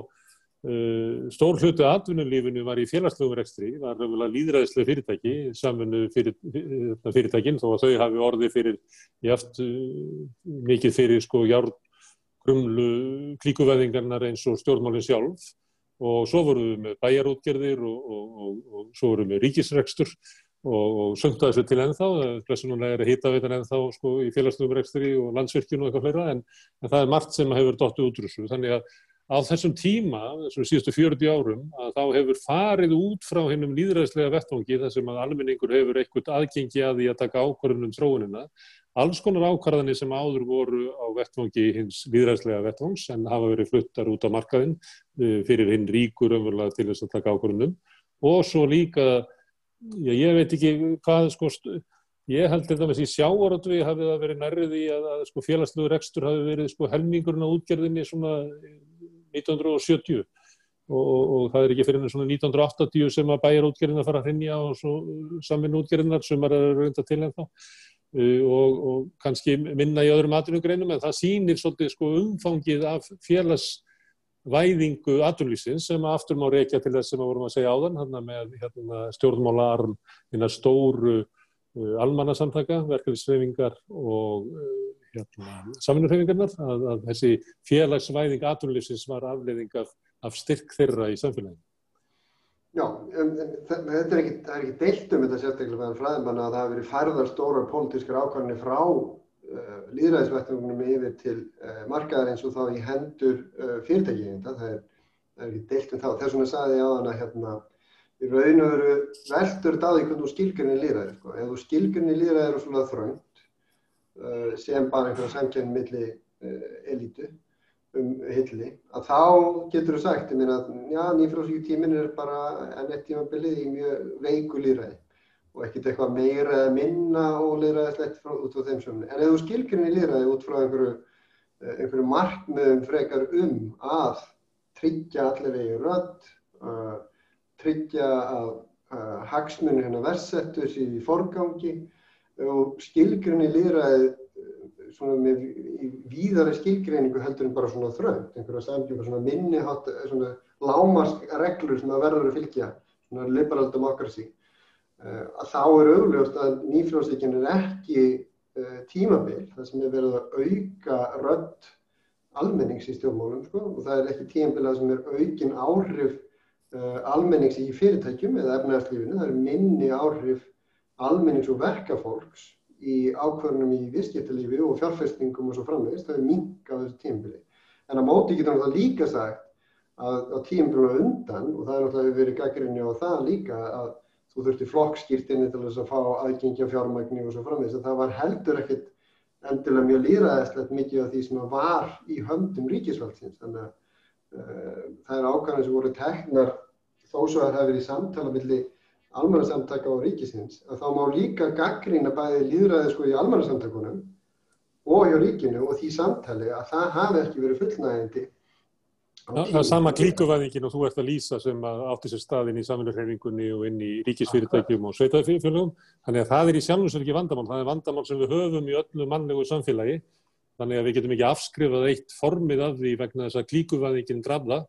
Uh, stór hlutu atvinnulífinu var í félagslegum rekstri, var líðræðislega fyrirtæki, samfunnu fyrir, fyrirtækin þó að þau hafi orði fyrir jáft uh, mikið fyrir sko járn grumlu klíkuveðingarnar eins og stjórnmálinn sjálf og svo vorum við með bæjarútgerðir og, og, og, svo vorum við með ríkisrekstur og söngta þessu til ennþá, þessunulega er að hýta við ennþá sko í félagslegum rekstri og landsvirkjun og eitthvað fleira en, en það er margt sem hefur dottu útrúsu þannig að á þessum tíma, þessum síðustu 40 árum, að þá hefur farið út frá hennum líðræðislega vettvangi þar sem að almenningur hefur eitthvað aðgengi að því að taka ákvarðunum tróunina. Alls konar ákvarðanir sem áður voru á vettvangi hins líðræðislega vettvangs en hafa verið fluttar út á markaðin eh, fyrir hinn ríkur umverulega til þess að taka ákvarðunum. Og svo líka, já, ég veit ekki hvað, sko, ég held til dæmis í sjáaröldvi hafið það verið nærrið í að, að sko, félagsluður ekstur hafi verið sko, helmingurinn á útgerðinni svona 1970 og, og það er ekki fyrir enn svona 1980 sem að bæjarútgerðina fara að hrinja og samin útgerðinar sem er raunta til en þá uh, og, og kannski minna í öðrum atvinnugreinum en það sýnir svolítið sko umfangið af félagsvæðingu atvinnlýsins sem aftur má reykja til þess sem við vorum að segja áðan hérna með hérna, stjórnmálaarm hérna stóru uh, almannasamtaka, verkefnisreifingar og uh, hérna, samfunnarhefingarnar að, að þessi félagsvæðing aturlýsins var afleiðing af, af styrk þeirra í samfélaginu. Já, en þetta er ekki, ekki deilt um þetta sérstaklega meðan fræðimann að það hefur verið færðar stóra pólitískar ákvæmni frá uh, líðræðisvettunum yfir til uh, markaðar eins og þá í hendur uh, fyrirtækið. Það er, það er ekki deilt um þá. Þess vegna sagði ég á þann að hérna, í raun og veru veldur því hvernig þú skilgjörni líðræði. Sko. Ef þú skilgjörni líðræði eru svona þröng Eh, sem bara einhverja samkjörn milli eh, elitu um hilli, að þá getur þú sagt, ég meina já, nýfrálsíku tímin er bara enn eitt tímabilið í mjög veiku líðræði og ekkert eitthvað meira eða minna og líðræðislegt út frá þeim sömni. En ef þú skilgjörn í líðræði út frá einhverju, eh, einhverju markmiðum frekar um að tryggja allir vegi rödd, uh, tryggja að uh, hagsmunir hérna versettur sér í forgangi og skilgrinni líðræði eh, svona með víðari skilgreiningu heldur en bara svona þrönd, einhverja samtjóka svona minnihátt, eh, svona lámask reglur sem það verður að fylgja, svona liberal democracy, uh, að þá er augljóst að nýfrjóðsíkinn er ekki uh, tímabil, það sem er verið að auka rödd almennings í stjórnmálum, sko, og það er ekki tímabil að sem er aukin áhrif uh, almennings í fyrirtækjum eða efnæðarslífinu, það er minni áhrif almennings og verkafólks í ákvörnum í visskiptalífi og fjárfestingum og svo framvegist, það er minga á þessu tímbili. En á móti getur náttúrulega líka sagt að á tímbilinu undan, og það er náttúrulega verið gaggrinni á það líka, að þú þurfti flokkskýrtinni til þess að fá aðgengja fjármækni og svo framvegist, að það var heldur ekkert endilega mjög líraðislegt mikið af því sem var í höndum ríkisvældsins. Þannig að uh, það er ákvæmlega sem voru teknar þó svo að það hefur verið samtala millir almanarsamtaka og ríkisins að þá má líka gaggrína bæði líðræði sko í almanarsamtakunum og hjá ríkinu og því samtali að það hafi ekki verið fullnægindi. Það er sama klíkuvæðingin og þú ert að lýsa sem að átti sér staðin í samfélagsreifingunni og inn í ríkisfyrirtækjum og sveitafélagum. Þannig að það er í sjálfsvegar ekki vandamál. Það er vandamál sem við höfum í öllu mannlegu samfélagi. Þannig að við getum ekki afskrifað eitt formið af því vegna þess að klíkuvæðingin drafla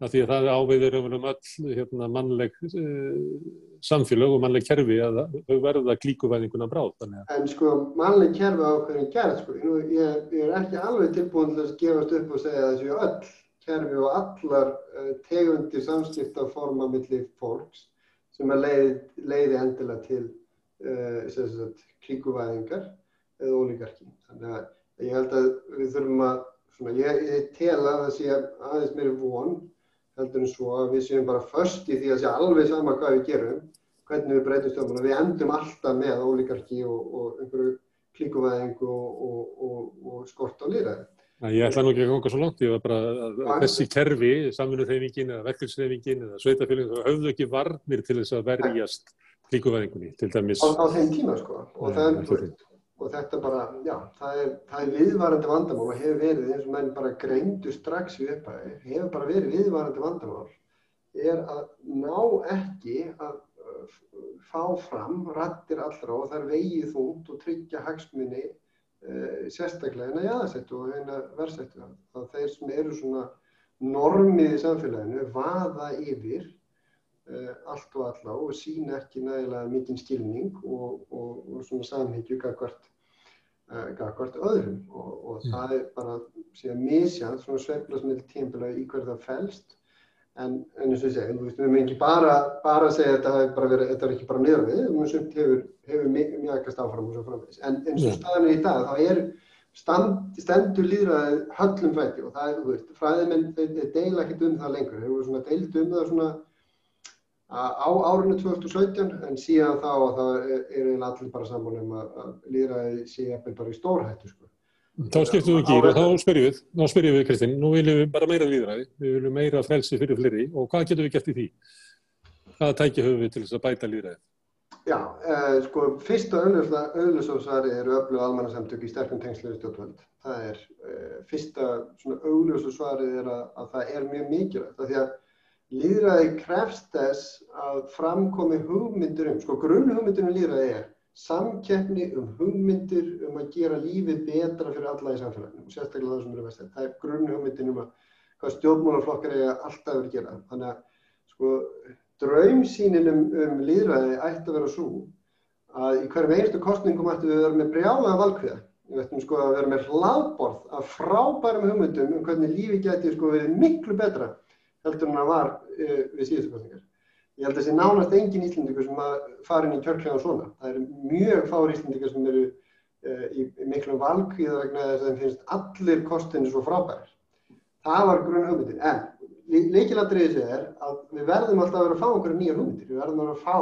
af því að það áviður um öll hérna, mannleg uh, samfélag og mannleg kerfi að þau verða klíkuvæðinguna bráð. En sko mannleg kerfi á hvernig gerð sko, Nú, ég, ég er ekki alveg tilbúin til að gefast upp og segja þessu öll kerfi og allar uh, tegundir samskiptaforma millir fólks sem að leiði, leiði endilega til uh, klíkuvæðingar eða ólíkarki. Þannig að ég held að við þurfum að, svona, ég, ég tel að það sé aðeins meiri von heldur en svo að við séum bara först í því að sé alveg sama hvað við gerum, hvernig við breytum stjórnum. Við endum alltaf með ólíkarki og, og einhverju klíkuvæðingu og, og, og skort á lýraði. Ég ætla nú ekki að ganga svo langt, ég var bara að, að þessi kerfi, samfunnurþeyfingin eða verkefnsþeyfingin eða sveitafélagin, það höfðu ekki varnir til þess að verjast klíkuvæðingunni til dæmis. Á, á þeim tíma sko, og það er og þetta bara, já, það er, það er viðvarandi vandamál og hefur verið eins og menn bara greindu strax við upphæði, hefur bara verið viðvarandi vandamál, er að ná ekki að uh, fá fram rattir allra og það er vegið þúnt og tryggja hagsmunni uh, sérstaklega en að jáðasettu og eina verðsettu. Það þeir sem eru svona normið í samfélaginu vaða yfir uh, allt og alla og sína ekki nægilega mikinn skilning og, og, og svona samhengjum gagvart uh, gagvart öðrum. Og, og mm. það er bara síðan misjant svona sveiflasmiðl tímpilega í hverju það fælst en, en eins og ég segi, við veistum ekki bara, bara segja að þetta, verið, þetta er ekki bara niður við, við sumt hefur, hefur mjögast áfram og svo framvegs en eins og staðan er í dag, þá er stand, stendur líðræðið höllum fætti og það er, þú veist, fræðimenn þeir deila ekkert um það lengur, þeir eru svona deild um það svona á árinu 2017 en síðan þá að það er eiginlega allir bara saman um að, líðræði sé eppil bara í stórhættu sko. Þá skiptum við gýr og þá spyrjum við, þá spyrjum við Kristinn, nú viljum við bara meira líðræði, við viljum meira frelsi fyrir fleiri og hvað getum við gert í því? Hvaða tæki höfum við til þess að bæta líðræði? Já, eh, sko, fyrsta auðlösósvari eru öllu almannasamtök í sterkum tengslu stjórnvöld. Það er, eh, fyrsta auðlösósvari er að, að það er mjög mikilvægt, Lýðræði krefst þess að framkomi hugmyndir um, sko grunnhugmyndinu lýðræði er samkeppni um hugmyndir um að gera lífið betra fyrir alla í samfélaginu og sérstaklega það sem eru vestið. Það er grunnhugmyndin um að hvað stjórnmálaflokkar eiga alltaf verið að gera. Þannig að sko draumsýnin um, um lýðræði ætti að vera svo að í hverjum einstu kostningum ættu við að vera með brjálega valkviða. Við ættum sko að vera með hlaðborð af frábærum hugmyndum um hvernig lífið geti sko verið miklu betra heldur en það var uh, við síðustu kostningar. Ég held að þessi nánast engin íslendingur sem að fara inn í kjörklega svona. Það eru mjög fári íslendingar sem eru uh, í, miklu valkvíða vegna þess að þeim finnst allir kostinu svo frábærir. Það var grunn hugmyndir. En leikilandriðið séð er að við verðum alltaf að vera að fá okkur nýjar hugmyndir. Við verðum að vera að fá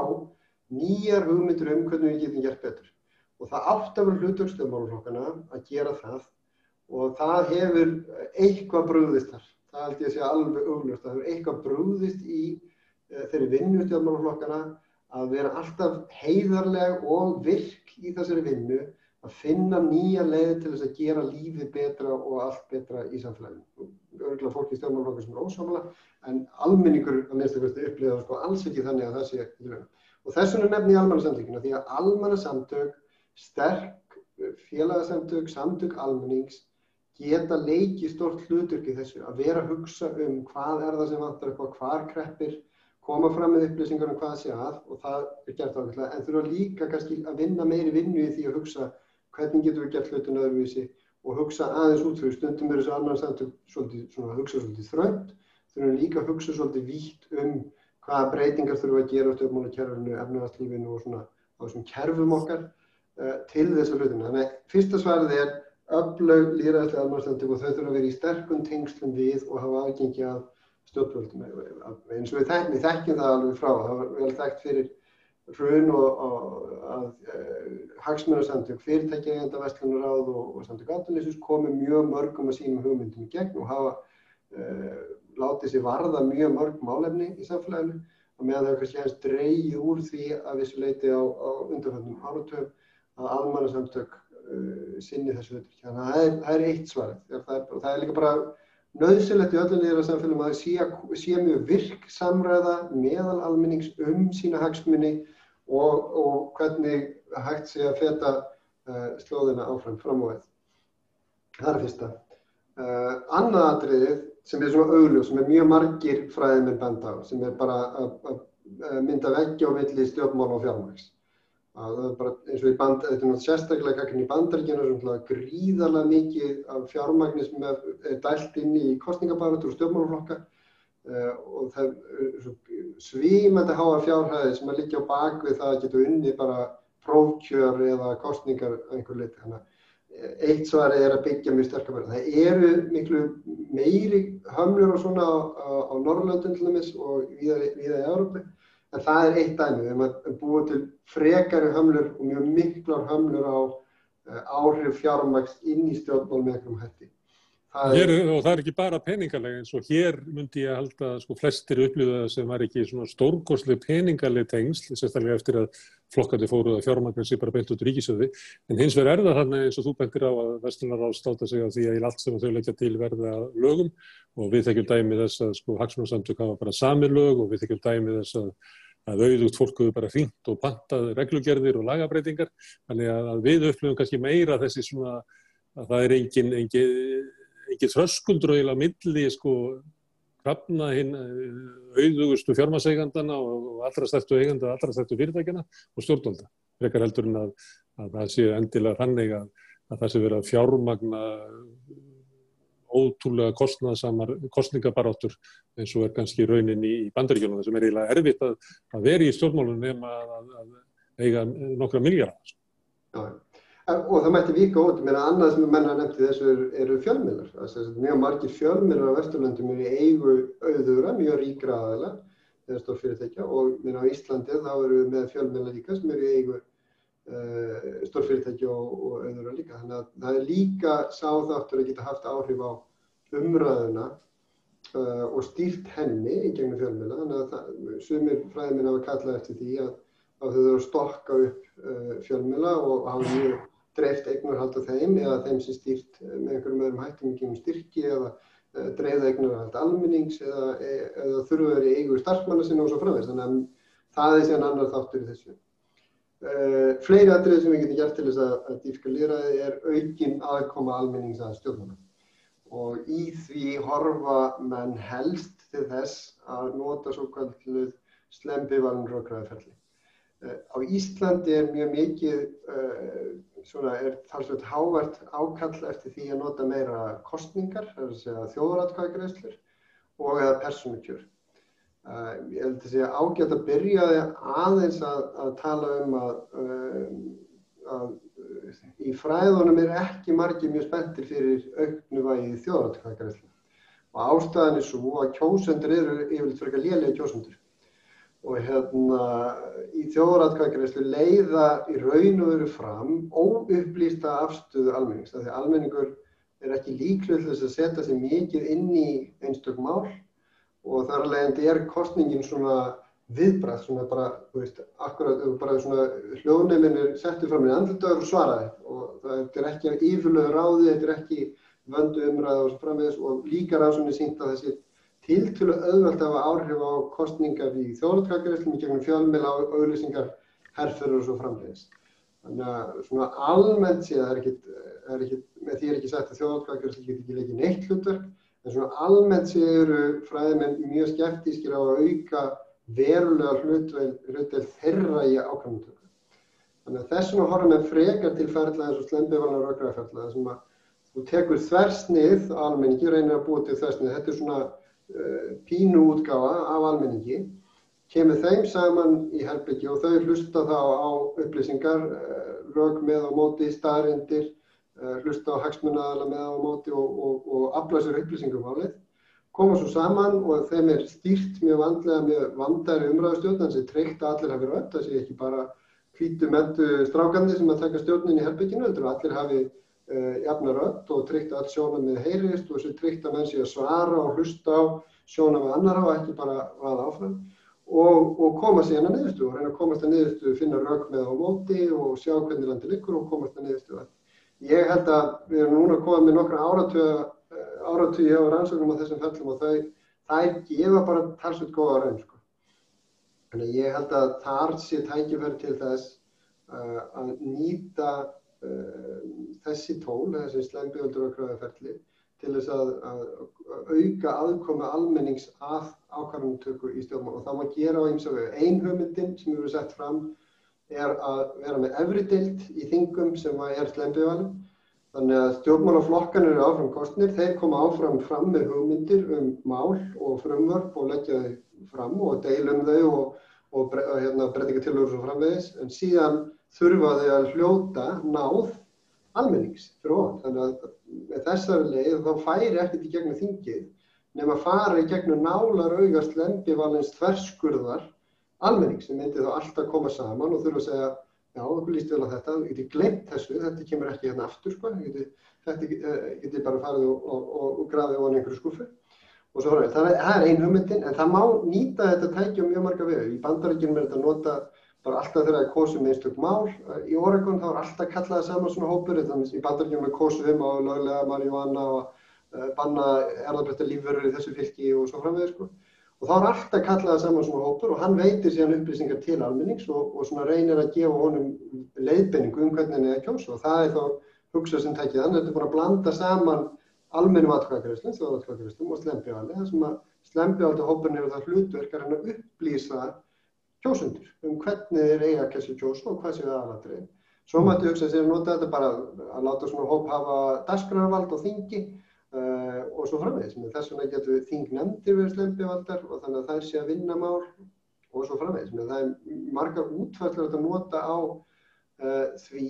nýjar hugmyndir um hvernig við getum gert betur. Og það átt að vera hluturkstöðmálflokkana að gera það og það hefur eitthvað brúðist þar það held ég að sé alveg augljóst að það er eitthvað brúðist í uh, þeirri vinnu stjórnmálaflokkana að vera alltaf heiðarleg og virk í þessari vinnu að finna nýja leið til þess að gera lífið betra og allt betra í samfélaginu. Örgulega fólki í stjórnmálaflokkar sem er ósámala en almenningur að minnst að upplifa sko alls ekki þannig að það sé ekki lögum. Og þess vegna nefn ég almannasamtökina því að almannasamtök, sterk félagsamtök, samtök almennings geta leikið stort hluturki þessu að vera að hugsa um hvað er það sem vantar upp á hvar kreppir, koma fram með upplýsingar um hvað sé að og það er gert ákveðlega en þurfa líka kannski að vinna meiri vinnu í því að hugsa hvernig getur við gert hlutun öðruvísi og hugsa aðeins út fyrir. Stundum er þessu svona að hugsa svolítið þrönd, þurfum líka að hugsa svolítið vítt um hvaða breytingar þurfum að gera á stjórnmálakerfinu, efnavastlífinu og svona á þessum kerfum okkar uh, til þessu hlutinu. Þannig fyrsta svarið er öflög líraðslega almannslandum og þau þurfa að vera í sterkum tengslum við og hafa aðgengi að stjórnvöldum. Eins og við, þek við þekkjum það alveg frá, það var vel þekkt fyrir hrun og, og að uh, hagsmjörnarsamtök, fyrirtækja eigenda Vestlunaráð og, og samtök aðtunleysus komi mjög mörgum að sínum hugmyndum í gegn og hafa uh, látið sér varða mjög mörg málefni í samfélaginu og meðan það er kannski hefðist dreyið úr því að vissu leiti á, á undanfjöndum áratöfum að almannasamtök sinni þessu hlutur. Þannig að það er, eitt svarið. Það og það er líka bara nöðsilegt í öllum nýjara samfélagum að það sé, sé mjög virk samræða meðal almennings um sína hagsmunni og, og hvernig hægt sé að feta uh, slóðina áfram fram á það. Það er fyrsta. Uh, annað atriðið sem er svona augljós, sem er mjög margir fræðið með benda á, sem er bara að mynda veggja á milli stjórnmála og fjármæks. Það er bara eins og í band, þetta er náttúrulega sérstaklega kakinn í bandaríkjana, svona gríðarlega mikið af fjármækni sem er dælt inn í kostningabaratur og stjórnmálaflokka uh, og það er svímandi háa fjárhæði sem að liggja á bakvið það að geta unni bara prófkjör eða kostningar einhver liti. Þannig að eitt svari er að byggja mjög sterkar verið. Það eru miklu meiri hömlur og svona á, á, á Norrlöndun til dæmis og viða í Európi, en það er eitt dæmi. Við erum búið til frekari hömlur og mjög miklar hömlur á uh, áhrif fjármæks inn í stjórnmál með einhverjum hætti. Er, og það er ekki bara peningalega eins og hér myndi ég að halda að sko flestir upplýða sem var ekki svona stórgóðsleg peningaleg tengsl, sérstaklega eftir að flokkandi fóruð að fjármagnar sér bara beint út ríkisöði, en hins vegar er það þannig eins og þú bentir á að Vesturnaráð státa sig á því að í allt sem þau leggja til verða lögum. Og við þekkjum dæmi þess að sko hagsmunarsamtök hafa bara samir lög og við þekkjum dæmi þess að að auðvitað fólk hefur bara fínt og pantað reglugerðir og lagabreitingar, þannig að við upplifum kannski meira þessi svona að það er engin, engin ekki þröskuldur eiginlega milli sko krafna hinn auðugustu fjármaseigandana og allra stærstu eiganda, allra stærstu fyrirtækjana og stjórnvalda. Frekar heldur en að, að það sé endilega hrannig að, að það sé verið að fjármagna ótrúlega kostnaðsamar kostningabaráttur eins og er kannski raunin í bandaríkjónum sem er eiginlega erfitt að, að vera í stjórnmálunum nema að eiga nokkra miljardar. Já, og það mætti vika út, mér að annað sem menna nefndi þessu eru, eru fjölmiðlar. Það er mjög margir fjölmiðlar á Vesturlandum eru eigu auðura, mjög ríkra aðeila, eða stórfyrirtækja og mér á Íslandi þá eru við með fjölmiðlar líka sem eru eigu uh, stórfyrirtækja og, og auðura líka. Þannig að það er líka sáþáttur að geta haft áhrif á umræðuna uh, og stýrt henni í gegnum fjölmiðla. Þannig að sumir fræðiminn hafa kallað eftir því að, að þau þurfa að stokka upp uh, fjölmiðla og hafa mjög dreift eignarhald á þeim eða þeim sem stýrt með einhverjum öðrum hættum ekki um styrki eða uh, dreifða eignarhald almennings eða, eða þurfa verið eigu starfsmanna sinna og svo framvegs. Þannig að það er síðan annar þáttur í þessu. Uh, fleiri aðrið sem við getum gert til þess að, að dýfka líraði er aukin aðkoma almennings að stjórnuna. Og í því horfa menn helst til þess að nota svo kalluð slembivaln rökkraðferðli. Á Íslandi er mjög mikið, uh, svona er talsveit hávart ákall eftir því að nota meira kostningar, þjóðratkvæðgreðslur og eða persónukjör. Uh, ég held að segja ágætt að byrja aðeins að, að tala um að, að í fræðunum er ekki margir mjög spenntir fyrir auknuvægi þjóðratkvæðgreðslur. Og ástæðan er svo að kjósendur eru ekki lélega kjósendur og hérna í þjóðratkvæðgreyslu leiða í raun og veru fram óupplýsta afstöðu almennings. Því almenningur er ekki líkluð þess að setja sig mikið inn í einstök mál og þar leðandi er kostningin svona viðbræð, svona bara, þú veist, akkurat, bara svona hljóðnefnir settu fram í andlutaður og svaraði og það er ekki ífylöðu ráði, þetta er ekki vöndu umræði og svo framvegis og líka rannsóknir sínt að þessi tiltölu auðvelt að hafa áhrif á kostningar í þjóðratkvæðgreislum í gegnum fjölmila og auðlýsingar herrförur og svo framvegis. Þannig að svona almennt sé það er ekkit, með því er ekki sagt að þjóðratkvæðgreisli get ekki leikið neitt hlutverk, en svona almennt sé eru fræðimenn mjög skeptískir á að auka verulega hlutvel þeirra í ákvæmundtöku. Þannig að þess vegna horfum við frekar til ferðlega eins og slembivalna og raugraferðlega sem að þú tekur þversnið almenningi, reynir að búa til þversnið, þetta er svona pínu útgáfa af almenningi kemur þeim saman í herbyggju og þau hlusta þá á upplýsingar, rög með á móti, staðrindir, hlusta á hagsmunaðala með á móti og, og, og afla sér upplýsingum álið, koma svo saman og þeim er stýrt mjög vandlega með vandæri umræðustjórn, þannig að treykt að allir hafi rödd, það sé ekki bara hvítu mentu strákandi sem að taka stjórnin í herbygginu, er allir hafi uh, jafna rödd og treykt að sjónum með heyrist og þessi treykt að menn sé að svara og hlusta á sjónum með annara og ekki bara vaða áfram og, og koma síðan að niðurstu og reyna að komast að niðurstu, finna rauk með á móti og sjá hvernig landi likur og komast að niðurstu. Ég held að við erum núna komið með nokkra áratögi á rannsóknum á þessum fellum og þau, þær gefa bara talsveit góða raun. Sko. Þannig ég held að þar sé tækifæri til þess uh, að nýta þessi tól, þessi slembiöldur og kröðaferli til þess að, að auka aðkoma almennings að ákvarðanumtöku í stjórnmál og það má gera á eins og einn hugmyndin sem eru sett fram er að vera með efri dild í þingum sem er slembiðvalum þannig að stjórnmálaflokkan eru áfram kostnir, þeir koma áfram fram með hugmyndir um mál og frumvörp og leggja þau fram og deilum þau og, og bre, hérna, breytinga tilhörur svo framvegis. En síðan þurfa þau að hljóta náð almennings fyrir ofan. Þannig að með þessari leið þá færi ekkert í gegnum þingið nema fara í gegnum nálar augast lembivalins þverskurðar almenning sem myndi þá alltaf koma saman og þurfa að segja já, okkur líst vel á þetta, þú geti glemt þessu, þetta kemur ekki hérna aftur sko, geti, þetta geti bara farið og, og, og, og grafið á einhverju skuffu og svo horfum við, það er ein hugmyndin en það má nýta þetta tækja mjög marga vegu, í bandaríkjum er þetta nota bara alltaf þegar það kosum með einstök mál, í Oregon þá er alltaf kallaði saman svona hópur, þannig í bandaríkjum er kosum á löglega marihuana og uh, banna erðarbreytta lífverður í þessu fylki og svo framvegir sko. Og þá er alltaf kallaði saman svona hópur og hann veitir síðan upplýsingar til almennings og, og svona reynir að gefa honum leiðbenningu um hvernig henni er að kjósa. Og það er þá hugsað sem tækið hann, þetta er búin að blanda saman almennum atkvæðagreifslum, þjóðatkvæðagreifslum og slempjáli, það sem að slempjáli hópurinn eru það hlutverk að reyna að upplýsa kjósundur um hvernig þeir eiga að kessa kjósa og hvað séu aðalatrið. Svo mætti hugsa sér að nota þetta bara að láta svona hóp hafa dasgrarvald og þingi uh, og svo framvegis. Þess vegna getur við þing nefndir verið slempivaldar og þannig að það sé að vinna mál og svo framvegis. Það er margar útfællur að nota á uh, því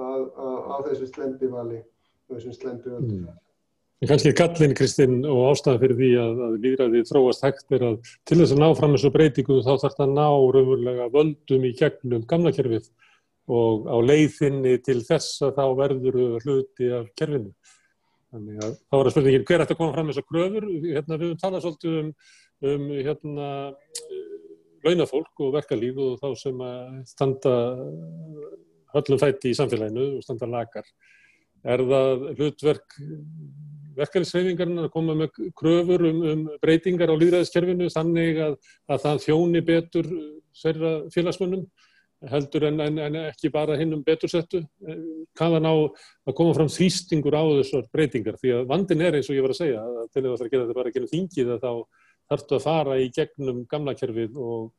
að, að, á þessu slempivali og þessum slempivaldum. Mm. Kanski gallin, Kristinn, og ástæðan fyrir því að, að líðræðið þróast hægt er að til þess að ná fram þessu breytingu þá þarf það að ná raunverulega völdum í gegnum gamla kerfið og á leiðinni til þess að þá verður hluti af kerfinu. Þannig að þá er að spurningin hver ætti að koma fram þessar kröfur. Hérna, við höfum talað svolítið um, um hérna, launafólk og verkalíf og þá sem að standa höllum fætti í samfélaginu og standa lagar. Er það hlutverk verkefnisreifingarinn að koma með kröfur um, um breytingar á líðræðiskerfinu þannig að, að það þjóni betur sverra félagsmönnum heldur en, en, en ekki bara hinn um betursettu kannan á að koma fram þýstingur á þessar breytingar? Því að vandin er eins og ég var að segja að til þess að gera þetta bara ekki þingið að þá þarftu að fara í gegnum gamla kerfið og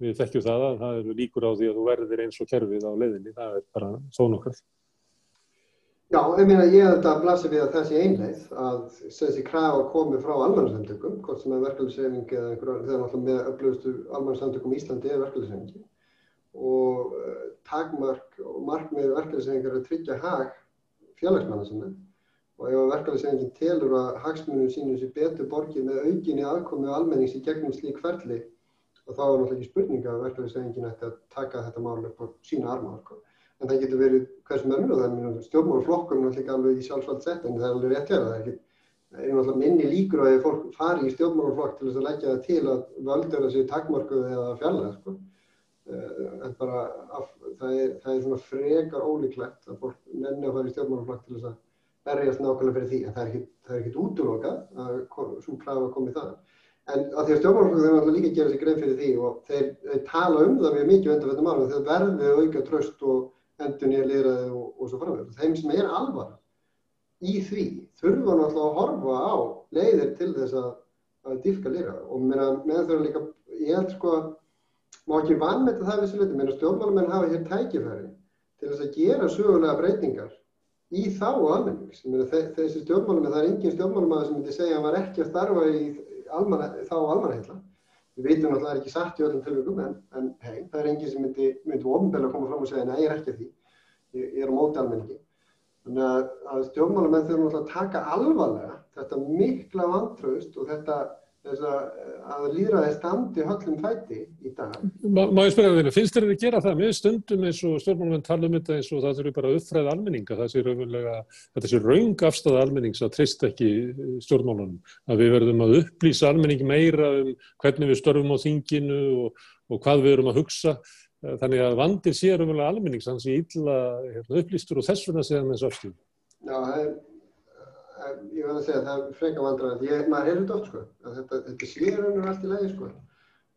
við þekkjum það að það eru líkur á því að þú verðir eins og kerfið á leiðinni, það er bara þó nokkað. Já, ég meina ég held að blasi við að þessi einleið að þessi krafa komi frá almannarsendökum, hvort sem er verkefliðsreyfing eða einhverja, þegar náttúrulega með upplöfustu almannarsendökum í Íslandi er verkefliðsreyfingi og uh, takmark og markmið verkefliðsreyfingar er að tryggja hag félagsmanna sinna. Og ef verkefliðsreyfingin telur að hagsmunum sínum sér betur borgið með aukinni aðkomi og almennings í gegnum slík ferli og þá er náttúrulega ekki spurninga að verkefliðsreyfingin ætti að taka þetta mál upp á sína arma en það getur verið hversum önnur og það er stjórnmálaflokkum náttúrulega alveg í sjálfsvælt sett en það er alveg rétt að það er náttúrulega minni líkur að fólk fari í stjórnmálaflokk til þess að leggja það til að völdur að séu takkmarkuð eða fjalla sko. Eh, en bara af, það, er, það er svona frekar ólíklegt að fólk nenni að fara í stjórnmálaflokk til þess að berjast nákvæmlega fyrir því en það er ekkit, útlokað að svo krafa að komi það en að því að stjórnmálaflokk þeir náttúrulega líka gera sér grein fyrir því og þeir, þeir tala um það mjög mikið undan þetta mál þeir verði auka tröst og endur nýja lýraði og, og svo framveg. Þeim sem er alvar í því þurfa náttúrulega að horfa á leiðir til þess að, að dýfka lýraði og meðan þau líka, ég held sko að má ekki vannmeta það sér liti, meðan stjórnmálamenn hafa hér tækifæri til þess að gera sögulega breytingar í þá almennings. Þessi stjórnmálamenn, það er engin stjórnmálamenn sem myndi segja að hann var ekki að starfa í almanna, þá almanheitla. Við veitum náttúrulega ekki satt í öllum tilvægum en, en hei, það er enginn sem myndi, myndi ofinbeglega koma fram og segja nei, ég er ekki að því. Ég, ég er á móti almenningi. Þannig að, að stjórnmálamenn þurfum náttúrulega að taka alvarlega þetta mikla vantraust og þetta þess að líðræði standi höllum fæti í dag. Má, má ég spyrja þér, finnst þér þið að gera það með stundum eins og stjórnmálamenn tala um þetta eins og það þurfi bara að uppfræða almenninga, það sé raunverulega, þetta sé raung afstæða almennings að treyst ekki stjórnmálunum, að við verðum að upplýsa almenning meira um hvernig við störfum á þinginu og, og hvað við erum að hugsa, þannig að vandir sé raunverulega almennings, þannig að sé illa hérna, upplýstur og þess vegna sé hann þessu afstíð. Já, það er ég verði að segja að það er freka vandræðan því maður heyrður þetta oft sko. Þetta, þetta sérunur allt í lagi sko.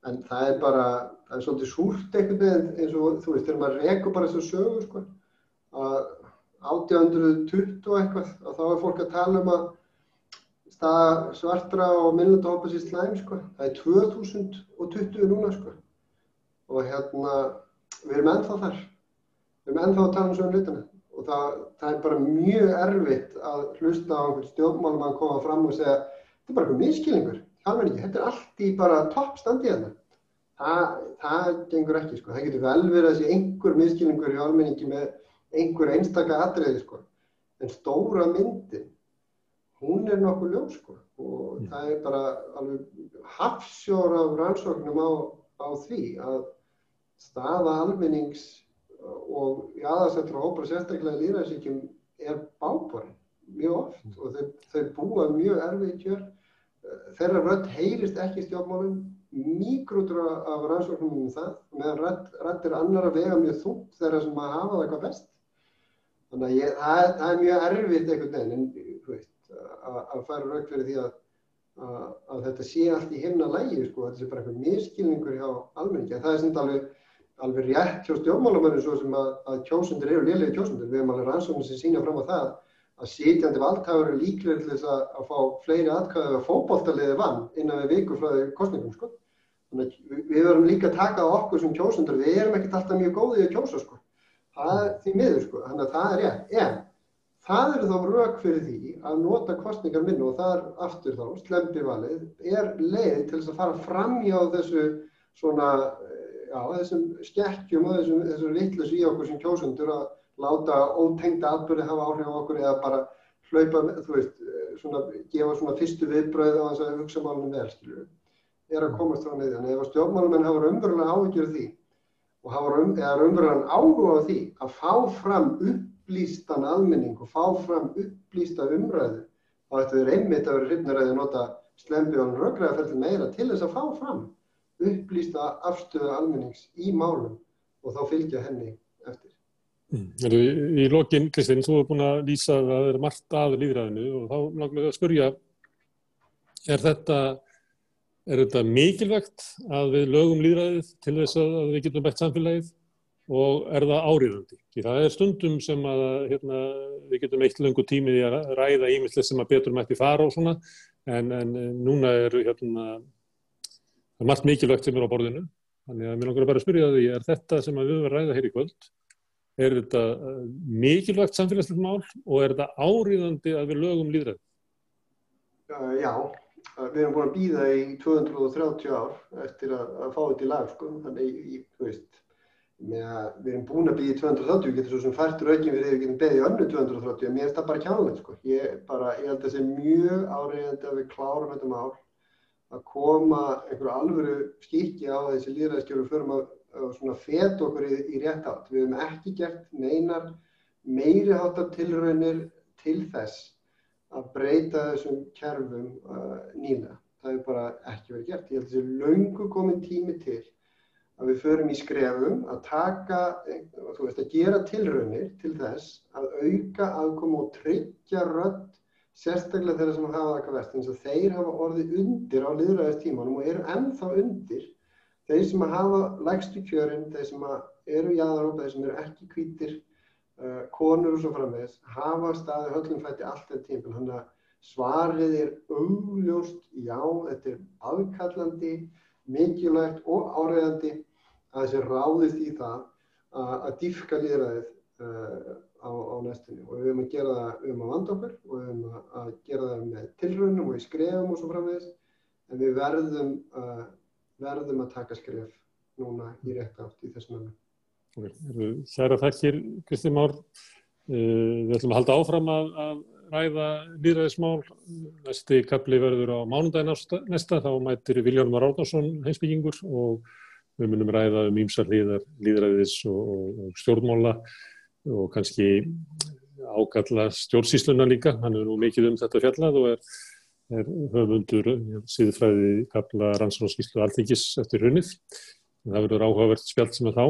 En það er bara, það er svolítið súrt einhvern veginn eins og þú veist þegar maður rekur bara þessu sögu sko að 1820 og eitthvað og þá er fólk að tala um að staða svartra og minnlunda hópa sér slæm sko. Það er 2020 núna sko. Og hérna við erum ennþá þar. Við erum ennþá að tala um svona hlutina og það, það er bara mjög erfitt að hlusta á einhvern stjórnmálum að koma fram og segja þetta er bara einhver miskilningur, þetta er allt í bara toppstandi hérna. Það, það gengur ekki, sko. það getur vel verið að sé einhver miskilningur í almenningi með einhver einstaka atriði, sko. en stóra myndin, hún er nokkuð ljós sko. og mm. það er bara alveg hafsjór af rannsóknum á, á því að staða almennings og í aðarsættur og hópar sérstaklega líðræðsíkjum er báborinn mjög oft. Og þau, þau búa mjög erfið kjör. Þeirra rödd heyrist ekki stjórnmálum. Mígrútur af rannsóknum um það. Meðan rödd, rödd er annar að vega mjög þútt þeirra sem að hafa það eitthvað best. Þannig að ég, það, það er mjög erfitt einhvern veginn að fara rauk fyrir því að, að, að þetta sé allt í himna lægi sko, þetta sé bara einhver miskilningur hjá almenningi. Það er sem alveg alveg rétt hjá stjórnmálamönnum svo sem að, að kjósundur eru liðlega kjósundur. Við hefum alveg rannsóknir sem sína fram á það að sitjandi valdhafur eru líklega til þess að, að fá fleiri atkvæði að fókbóltaliði vann innan við viku frá því kostningum. Sko. Þannig að við verðum líka að taka á okkur sem kjósundur. Við erum ekkert alltaf mjög góðið að kjósa. Sko. Það er því miður. Sko. Þannig að það er rétt. En það eru þá rauk fyrir því að nota kostningar minnu og það er aftur þá, slempivalið, er leið til þess að fara fram hjá þessu svona já, þessum skekkjum og þessum, þessum vittlus í okkur sem kjósundur að láta ótengda atbyrði hafa áhrif á okkur eða bara hlaupa, þú veist, svona, gefa svona fyrstu viðbröð á þess að hugsa málunum vel, skilju, er að komast frá. Þannig ef stjórnmálumenn hafa umverulega áhyggjur því og hafa um, umverulega áhuga á því að fá fram upplýstan almenning og fá fram upplýsta umræðu, þá ættu þeir einmitt að vera hrifnaræði að nota slembi og röggræðaferðin meira til þess að fá fram upplýsta afstöðu almennings í málum og þá fylgja henni eftir. Mm. Í, í lokin, Kristinn, þú hefur búin að lýsa að það er margt að líðræðinu og þá langar við að spurja, er þetta, er þetta mikilvægt að við lögum líðræðið til þess að við getum bætt samfélagið og er það áriðandi? Því það er stundum sem að hérna, við getum eitt löngu tímið í að ræða ímyndlega sem að betur mætti fara og svona en, en núna eru hérna það er margt mikilvægt sem er á borðinu þannig að mér langar bara að spyrja því er þetta sem við verðum að ræða hér í kvöld er þetta eh, mikilvægt samfélagslegt mál og er þetta áriðandi að við lögum líðræð? Uh, já, við erum búin að býða í 230 ár eftir að, að fá þetta í lag sko. þannig ég, þú veist við erum búin að býða í 230 við getum svo sem færtur aukinn við getum beðið í önnu 230 en mér er þetta bara kjánulegt sko. ég, bara, ég held að það sé mjög áriðandi að við klárum þetta mál að koma einhverju alvöru skikki á þessi líðræðskjöru fyrir að, að feta okkur í, í rétt átt. Við hefum ekki gert neinar meiri hátta tilraunir til þess að breyta þessum kerfum uh, nýna. Það hefur bara ekki verið gert. Ég held að þessi laungu komin tími til að við förum í skrefum að taka, þú veist, að gera tilraunir til þess að auka aðkom og tryggja rödd sérstaklega þeirra sem hafa það eitthvað verst eins og þeir hafa orðið undir á liðræðistímanum og eru ennþá undir. Þeir sem hafa lægstu kjörin þeir sem eru jáðarópa, þeir sem eru ekki kvítir uh, konur og svo framvegis hafa staði höllum fætti allt þetta tímpil þannig að svarið er augljóst já, þetta er aðkallandi mikilvægt og áræðandi að þessi ráðist í það að, að dýfka liðræðið uh, á, á næstunni og við höfum að gera það, höfum að vanda okkur og við höfum að, að gera það með tilrönnum og í skrefum og svo framvegis en við verðum, uh, verðum að taka skref núna í rétt átt í þessum öfnum. Særa þakkir, Kristi Már. Uh, við ætlum að halda áfram að, að ræða líðræðismál. Næsti kapli verður á mánundagin næsta, þá mætir Viljón Már Árnarsson heimsbyggingur og við munum ræða um ímsar líðræðis og, og, og stjórnmála og kannski ágalla stjórnsísluna líka. Hann er nú mikið um þetta fjallað og er, er höfundur síðfræði kapla rannsóknarskíslu alþingis eftir hunnið. Það verður áhugavert spjalt sem er þá.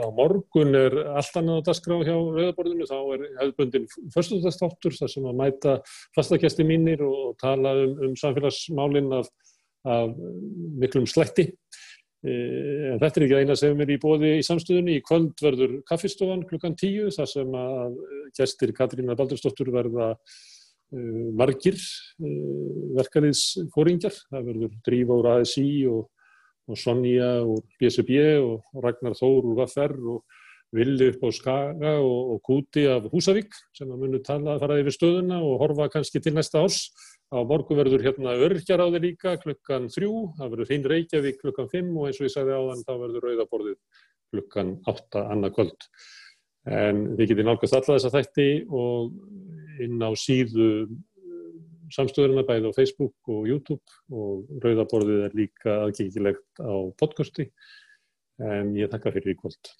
Á morgun er allt annað að dasgrá hjá Rauðaborðinu, þá er hefðbundin förstundastáttur þar sem að mæta fastakjæsti mínir og tala um, um samfélagsmálinn af, af miklum slætti. En þetta er ekki eina sem er í bóði í samstöðunni. Í kvöld verður kaffistofan klukkan tíu þar sem að gæstir Katrína Baldurstóttur verða uh, margir uh, verkaliðsfóringjar. Það verður drífa úr ASI og og Sonja úr BSB og Ragnar Þór úr Vaffer og Villi upp á Skaga og, og Kúti af Húsavík sem að munu tala að fara yfir stöðuna og horfa kannski til næsta árs. Á morgu verður hérna örkjaráði líka klukkan þrjú, það verður hinn Reykjavík klukkan fimm og eins og ég sagði áðan þá verður Rauðaborðið klukkan átta annað kvöld. En þið getið nálgast alla þessa þætti og inn á síðu samstöðurina bæði á Facebook og YouTube og Rauðaborðið er líka aðgengilegt á podcasti en ég takkar fyrir í kvöld.